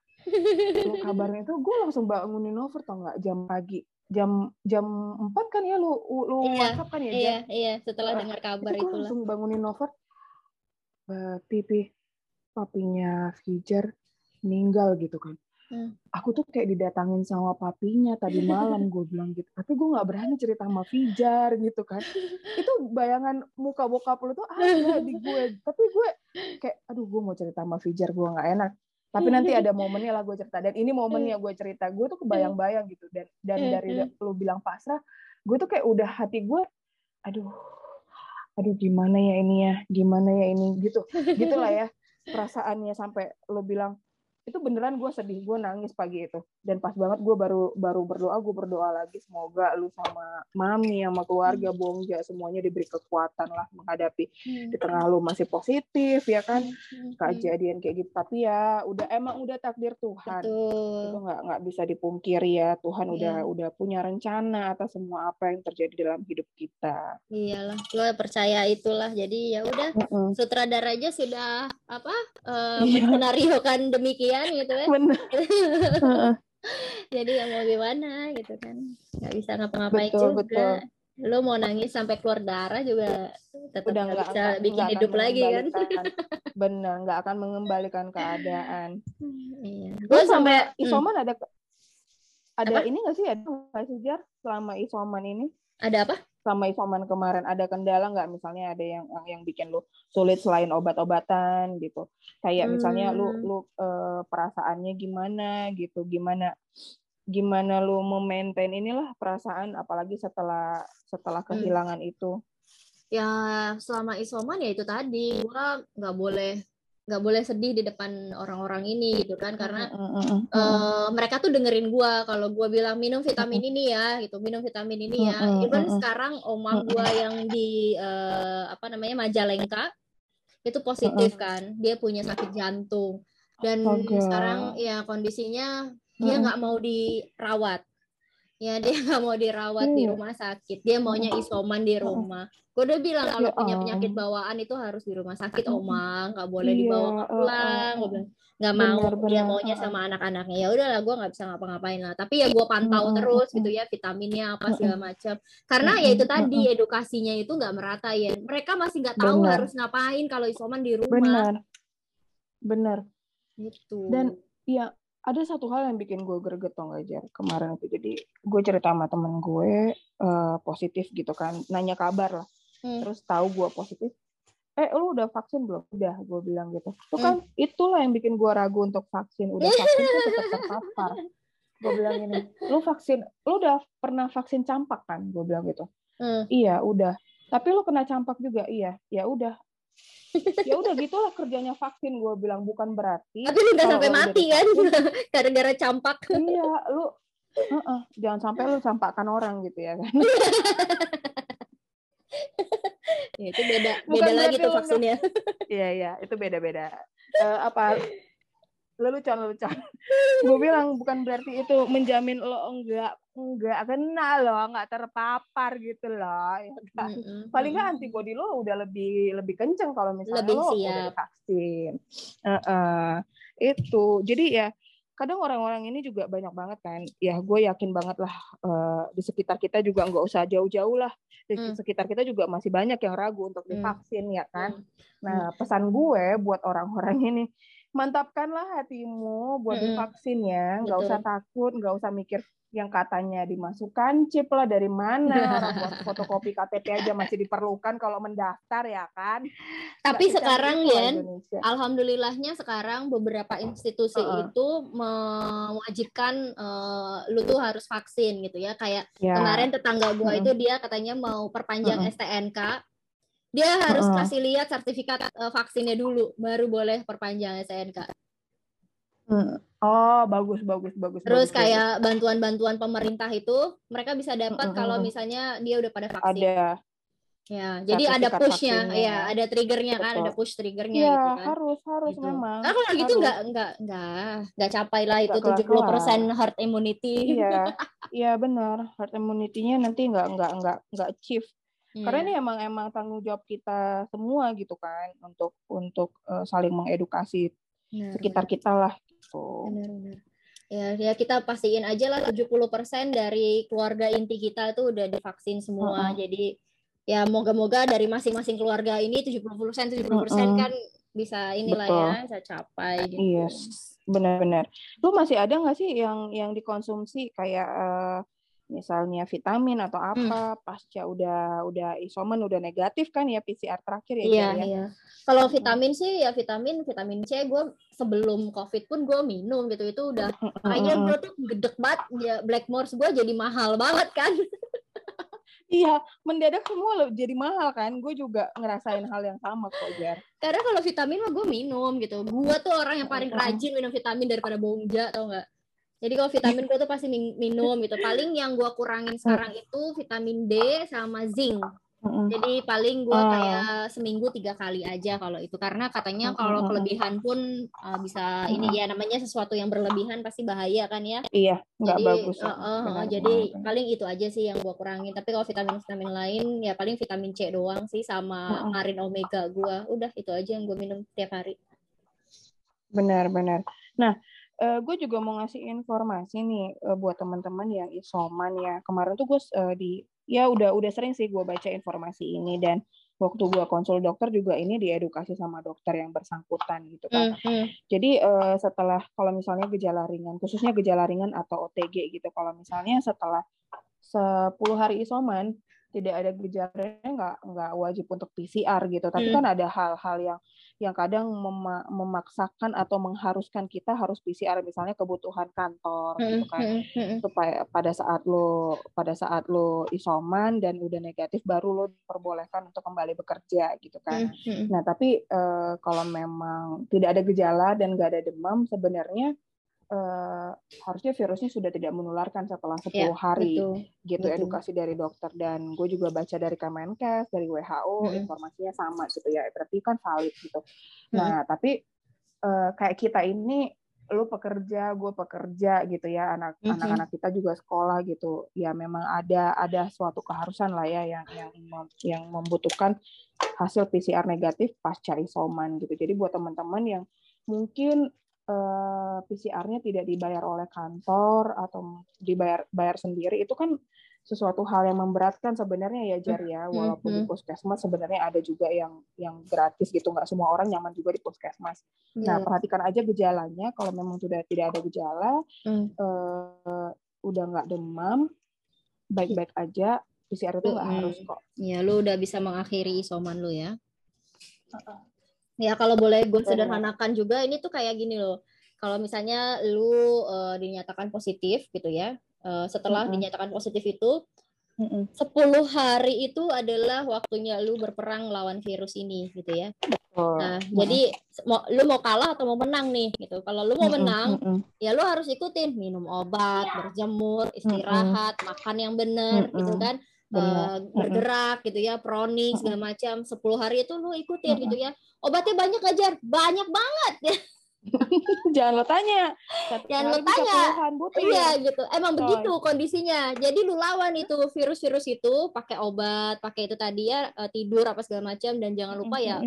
Speaker 2: Lo kabarin itu gue langsung bangunin over tau nggak jam pagi jam jam empat kan ya lu lu
Speaker 1: iya,
Speaker 2: WhatsApp kan ya
Speaker 1: iya jam, iya setelah uh, dengar kabar
Speaker 2: itu itulah. langsung bangunin Nover uh, pipi papinya Fijar meninggal gitu kan. Hmm. aku tuh kayak didatangin sama papinya tadi malam gue bilang gitu. Tapi gue nggak berani cerita sama Fijar gitu kan. [laughs] Itu bayangan muka bokap lu tuh ada di gue. Tapi gue kayak aduh gue mau cerita sama Fijar gue nggak enak tapi nanti [laughs] ada momennya lah gue cerita. Dan ini momennya gue cerita gue tuh kebayang-bayang gitu. Dan dan dari lu bilang pasrah gue tuh kayak udah hati gue aduh aduh gimana ya ini ya? Gimana ya ini? Gitu. Gitulah ya [laughs] perasaannya sampai lo bilang itu beneran gue sedih gue nangis pagi itu dan pas banget gue baru baru berdoa gue berdoa lagi semoga lu sama mami sama keluarga hmm. bongja semuanya diberi kekuatan lah menghadapi hmm. di tengah lu masih positif ya kan hmm. kejadian kayak gitu tapi ya udah emang udah takdir Tuhan Betul. itu nggak nggak bisa dipungkiri ya Tuhan udah udah punya rencana atas semua apa yang terjadi dalam hidup kita
Speaker 1: iyalah lo percaya itulah jadi ya udah uh -uh. sutradara aja sudah apa uh, yeah. kan demikian kan gitu kan bener [laughs] jadi ya mau gimana gitu kan nggak bisa ngapa-ngapain juga betul. lo mau nangis sampai keluar darah juga tetap udah nggak bisa akan, bikin hidup lagi kan [laughs]
Speaker 2: bener nggak akan mengembalikan keadaan iya. gue sampai hmm. isoman hmm. ada ada apa? ini nggak sih ada nggak sih selama isoman ini
Speaker 1: ada apa
Speaker 2: sama isoman kemarin ada kendala nggak misalnya ada yang yang bikin lu sulit selain obat-obatan gitu kayak hmm. misalnya lu hmm. lu uh, perasaannya gimana gitu gimana gimana lu memaintain inilah perasaan apalagi setelah setelah hmm. kehilangan hmm. itu
Speaker 1: ya selama isoman ya itu tadi gua nggak boleh nggak boleh sedih di depan orang-orang ini gitu kan? Karena uh, mereka tuh dengerin gue kalau gue bilang minum vitamin ini ya gitu minum vitamin ini ya. Even sekarang oma gue yang di uh, apa namanya Majalengka itu positif kan? Dia punya sakit jantung. Dan okay. sekarang ya kondisinya dia nggak mau dirawat ya dia [laughs] nggak mau dirawat di rumah sakit. Dia maunya isoman di rumah. Gue udah bilang kalau ya, punya penyakit bawaan itu harus di rumah sakit oma. Nggak boleh iya, dibawa pulang. Gue bilang nggak mau. Bener, dia maunya sama anak-anaknya. Ya udahlah gue nggak bisa ngapa-ngapain lah. Tapi ya gue pantau terus gitu ya vitaminnya apa segala macam karena ya itu tadi edukasinya itu nggak merata ya. Mereka masih nggak tahu bener. harus ngapain kalau isoman di rumah.
Speaker 2: Benar. Benar. Gitu. Dan ya ada satu hal yang bikin gue greget tau gak Jar kemarin itu jadi gue cerita sama temen gue uh, positif gitu kan. Nanya kabar lah. Hmm. terus tahu gue positif. Eh lu udah vaksin belum? Udah gue bilang gitu. Itu hmm. kan itulah yang bikin gue ragu untuk vaksin. Udah vaksin tuh tetap terpapar. [laughs] Gue bilang ini lu vaksin lu udah pernah vaksin campak kan? Gue bilang gitu. Hmm. iya udah. Tapi lu kena campak juga? Iya. Ya udah ya udah gitulah kerjanya vaksin gue bilang bukan berarti
Speaker 1: tapi lu udah sampai mati kan? [laughs] gara-gara campak.
Speaker 2: Iya lu uh -uh, jangan sampai lu campakkan orang gitu ya kan.
Speaker 1: Ya itu beda beda lagi tuh vaksinnya.
Speaker 2: Iya iya itu beda beda uh, apa lelucon lelucon [laughs] gue bilang bukan berarti itu menjamin lo enggak enggak kena lo enggak terpapar gitu loh ya kan? mm -hmm. paling nggak antibody lo udah lebih lebih kenceng kalau misalnya lebih lo siap. udah vaksin uh -uh. itu jadi ya kadang orang-orang ini juga banyak banget kan ya gue yakin banget lah uh, di sekitar kita juga nggak usah jauh-jauh lah di hmm. sekitar kita juga masih banyak yang ragu untuk hmm. divaksin hmm. ya kan hmm. nah pesan gue buat orang-orang ini mantapkanlah hatimu buat hmm. divaksin ya nggak usah takut nggak usah mikir yang katanya dimasukkan chip lah dari mana orang buat [laughs] fotokopi KTP aja masih diperlukan kalau mendaftar ya kan
Speaker 1: tapi Nggak sekarang ya alhamdulillahnya sekarang beberapa institusi uh -uh. itu mewajibkan uh, lu tuh harus vaksin gitu ya kayak ya. kemarin tetangga gua uh -uh. itu dia katanya mau perpanjang uh -uh. STNK dia harus uh -uh. kasih lihat sertifikat uh, vaksinnya dulu baru boleh perpanjang SNK
Speaker 2: Hmm. Oh, bagus, bagus, bagus.
Speaker 1: Terus
Speaker 2: bagus,
Speaker 1: kayak bantuan-bantuan pemerintah itu mereka bisa dapat -hmm. kalau misalnya dia udah pada vaksin.
Speaker 2: Ada.
Speaker 1: Ya, jadi ada pushnya, ya, ada triggernya kan, ada push triggernya
Speaker 2: ya,
Speaker 1: gitu kan.
Speaker 2: harus, harus gitu. memang.
Speaker 1: Nah, kalau gitu nggak nggak nggak nggak capai lah itu tujuh puluh persen herd immunity.
Speaker 2: Iya, [laughs] iya benar, herd immunity-nya nanti nggak nggak nggak nggak achieve. Yeah. Karena ini emang emang tanggung jawab kita semua gitu kan untuk untuk uh, saling mengedukasi benar, sekitar benar. kita lah gitu.
Speaker 1: Ya, ya kita pastiin aja lah 70% dari keluarga inti kita itu udah divaksin semua. Uh -huh. Jadi ya moga-moga dari masing-masing keluarga ini 70% 70% uh -uh. kan bisa inilah Betul. ya bisa capai gitu.
Speaker 2: Yes. Benar-benar. Lu masih ada nggak sih yang yang dikonsumsi kayak uh, misalnya vitamin atau hmm. apa hmm. pasca udah udah isoman udah negatif kan ya PCR terakhir ya
Speaker 1: iya ya? iya kalau vitamin sih ya vitamin vitamin C gue sebelum covid pun gue minum gitu itu udah kayaknya gue tuh gedek banget ya Blackmores gue jadi mahal banget kan [laughs]
Speaker 2: Iya, mendadak semua loh jadi mahal kan. Gue juga ngerasain hal yang sama kok, Jar.
Speaker 1: Karena kalau vitamin mah gue minum gitu. Gue tuh orang yang paling rajin minum vitamin daripada bongja, tau nggak? Jadi kalau vitamin gue tuh pasti minum gitu. Paling yang gue kurangin sekarang itu vitamin D sama zinc. Jadi paling gue kayak seminggu tiga kali aja kalau itu karena katanya kalau kelebihan pun uh, bisa ini ya namanya sesuatu yang berlebihan pasti bahaya kan ya.
Speaker 2: Iya, nggak bagus.
Speaker 1: Uh, uh, uh, jadi paling itu aja sih yang gue kurangin. Tapi kalau vitamin vitamin lain ya paling vitamin C doang sih sama marin omega gue. Udah itu aja yang gue minum tiap hari.
Speaker 2: Benar benar. Nah uh, gue juga mau ngasih informasi nih uh, buat teman-teman yang isoman ya. Kemarin tuh gue uh, di ya udah udah sering sih gue baca informasi ini dan waktu gue konsul dokter juga ini diedukasi sama dokter yang bersangkutan gitu kan. Mm -hmm. Jadi uh, setelah kalau misalnya gejala ringan, khususnya gejala ringan atau OTG gitu, kalau misalnya setelah 10 hari isoman tidak ada gejala nggak nggak wajib untuk PCR gitu. Tapi mm. kan ada hal-hal yang yang kadang mem memaksakan atau mengharuskan kita harus PCR misalnya kebutuhan kantor hmm, gitu kan hmm, hmm. supaya pada saat lo pada saat lo isoman dan udah negatif baru lo diperbolehkan untuk kembali bekerja gitu kan nah tapi uh, kalau memang tidak ada gejala dan nggak ada demam sebenarnya uh, harusnya virusnya sudah tidak menularkan setelah 10 ya, hari betul, gitu betul. edukasi dari dokter dan gue juga baca dari Kemenkes dari WHO hmm. informasinya sama gitu ya berarti kan valid gitu hmm. nah tapi uh, kayak kita ini lu pekerja gue pekerja gitu ya anak mm-hmm. anak-anak kita juga sekolah gitu ya memang ada ada suatu keharusan lah ya yang yang yang membutuhkan hasil PCR negatif pasca isoman gitu jadi buat teman-teman yang mungkin uh, eh, PCR-nya tidak dibayar oleh kantor atau dibayar bayar sendiri itu kan sesuatu hal yang memberatkan sebenarnya ya Jar ya walaupun mm -hmm. di puskesmas sebenarnya ada juga yang yang gratis gitu nggak semua orang nyaman juga di puskesmas. Yeah. Nah iya. perhatikan aja gejalanya kalau memang sudah tidak ada gejala mm. uh, udah nggak demam baik-baik aja PCR itu nggak mm. harus kok.
Speaker 1: Ya lu udah bisa mengakhiri isoman lu ya. Uh -uh. Ya kalau boleh gue sederhanakan juga ini tuh kayak gini loh. Kalau misalnya lu uh, dinyatakan positif gitu ya, uh, setelah mm -hmm. dinyatakan positif itu mm -hmm. 10 hari itu adalah waktunya lu berperang lawan virus ini gitu ya. Oh. Nah, mm -hmm. jadi mau lu mau kalah atau mau menang nih gitu. Kalau lu mau menang, mm -hmm. ya lu harus ikutin minum obat, berjemur, istirahat, mm -hmm. makan yang benar mm -hmm. gitu kan uh, bergerak gitu ya, proning segala macam. 10 hari itu lu ikutin gitu ya. Obatnya banyak aja, banyak banget ya. [laughs]
Speaker 2: Jangan lo tanya.
Speaker 1: Jangan lo tanya. Iya gitu. Emang oh. begitu kondisinya. Jadi lu lawan itu virus-virus itu pakai obat, pakai itu tadi ya eh, tidur apa segala macam dan jangan lupa ya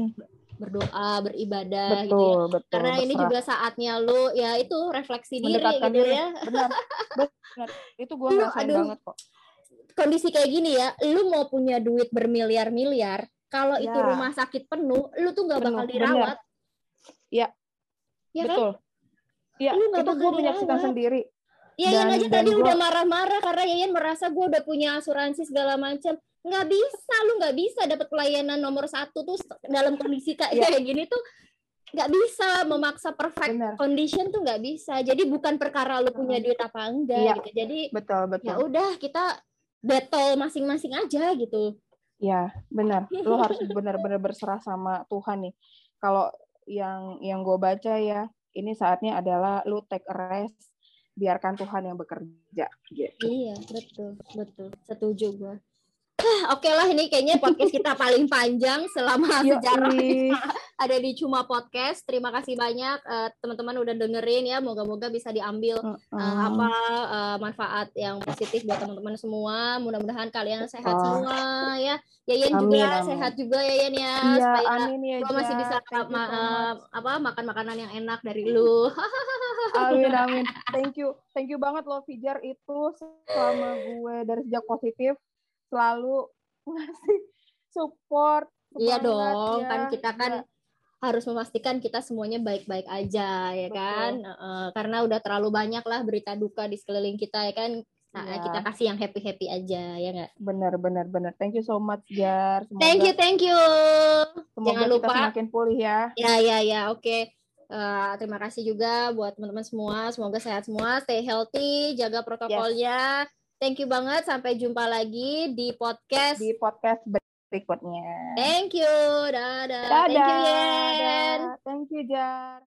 Speaker 1: berdoa, beribadah
Speaker 2: betul, gitu ya. Betul,
Speaker 1: Karena ini juga saatnya lu ya itu refleksi diri gitu diri. ya.
Speaker 2: Benar. Benar. [laughs] Itu gue ngerasain banget kok
Speaker 1: kondisi kayak gini ya, lu mau punya duit bermiliar-miliar, kalau ya. itu rumah sakit penuh, lu tuh nggak bakal dirawat.
Speaker 2: Iya. Ya, betul. Iya, kan? itu gue menyaksikan sendiri.
Speaker 1: Iya, Yayan aja tadi gua... udah marah-marah karena Yayan merasa gue udah punya asuransi segala macam. Nggak bisa, lu nggak bisa dapat pelayanan nomor satu tuh dalam kondisi kayak ya. gini tuh nggak bisa memaksa perfect Bener. condition tuh nggak bisa. Jadi bukan perkara lu punya duit apa enggak ya. gitu. Jadi
Speaker 2: betul betul.
Speaker 1: Ya udah kita battle masing-masing aja gitu.
Speaker 2: Ya, benar. Lo harus benar-benar berserah sama Tuhan nih. Kalau yang yang gue baca ya, ini saatnya adalah lu take a rest, biarkan Tuhan yang bekerja.
Speaker 1: Gitu. Iya, betul, betul. Setuju gue. [clears throat] Oke okay lah ini kayaknya podcast kita paling panjang selama sejarah ada di Cuma Podcast. Terima kasih banyak uh, teman-teman udah dengerin ya. Moga-moga bisa diambil uh, uh, apa uh, manfaat yang positif buat teman-teman semua. Mudah-mudahan kalian sehat oh. semua ya. Yayan amin, juga amin. sehat juga Yayan ya,
Speaker 2: ya supaya amin, ya,
Speaker 1: lo masih bisa ma uh, apa makan makanan yang enak dari lu. [laughs]
Speaker 2: amin amin. Thank you. Thank you banget lo Fijar itu selama gue dari sejak positif selalu ngasih support.
Speaker 1: Iya dong, ya. kan kita kan ya. harus memastikan kita semuanya baik-baik aja ya Betul. kan, uh, karena udah terlalu banyak lah berita duka di sekeliling kita ya kan. Nah, ya. kita kasih yang happy happy aja ya nggak?
Speaker 2: Benar benar benar. Thank you so much Jar.
Speaker 1: Semoga, thank you thank you.
Speaker 2: Semoga Jangan lupa kita semakin pulih ya.
Speaker 1: Ya ya ya oke. Okay. Uh, terima kasih juga buat teman-teman semua. Semoga sehat semua, stay healthy, jaga protokolnya. Yes. Thank you banget. Sampai jumpa lagi di podcast
Speaker 2: di podcast berikutnya.
Speaker 1: Thank you. Dadah.
Speaker 2: Dadah.
Speaker 1: Thank you, Yen.
Speaker 2: Thank you, Jar.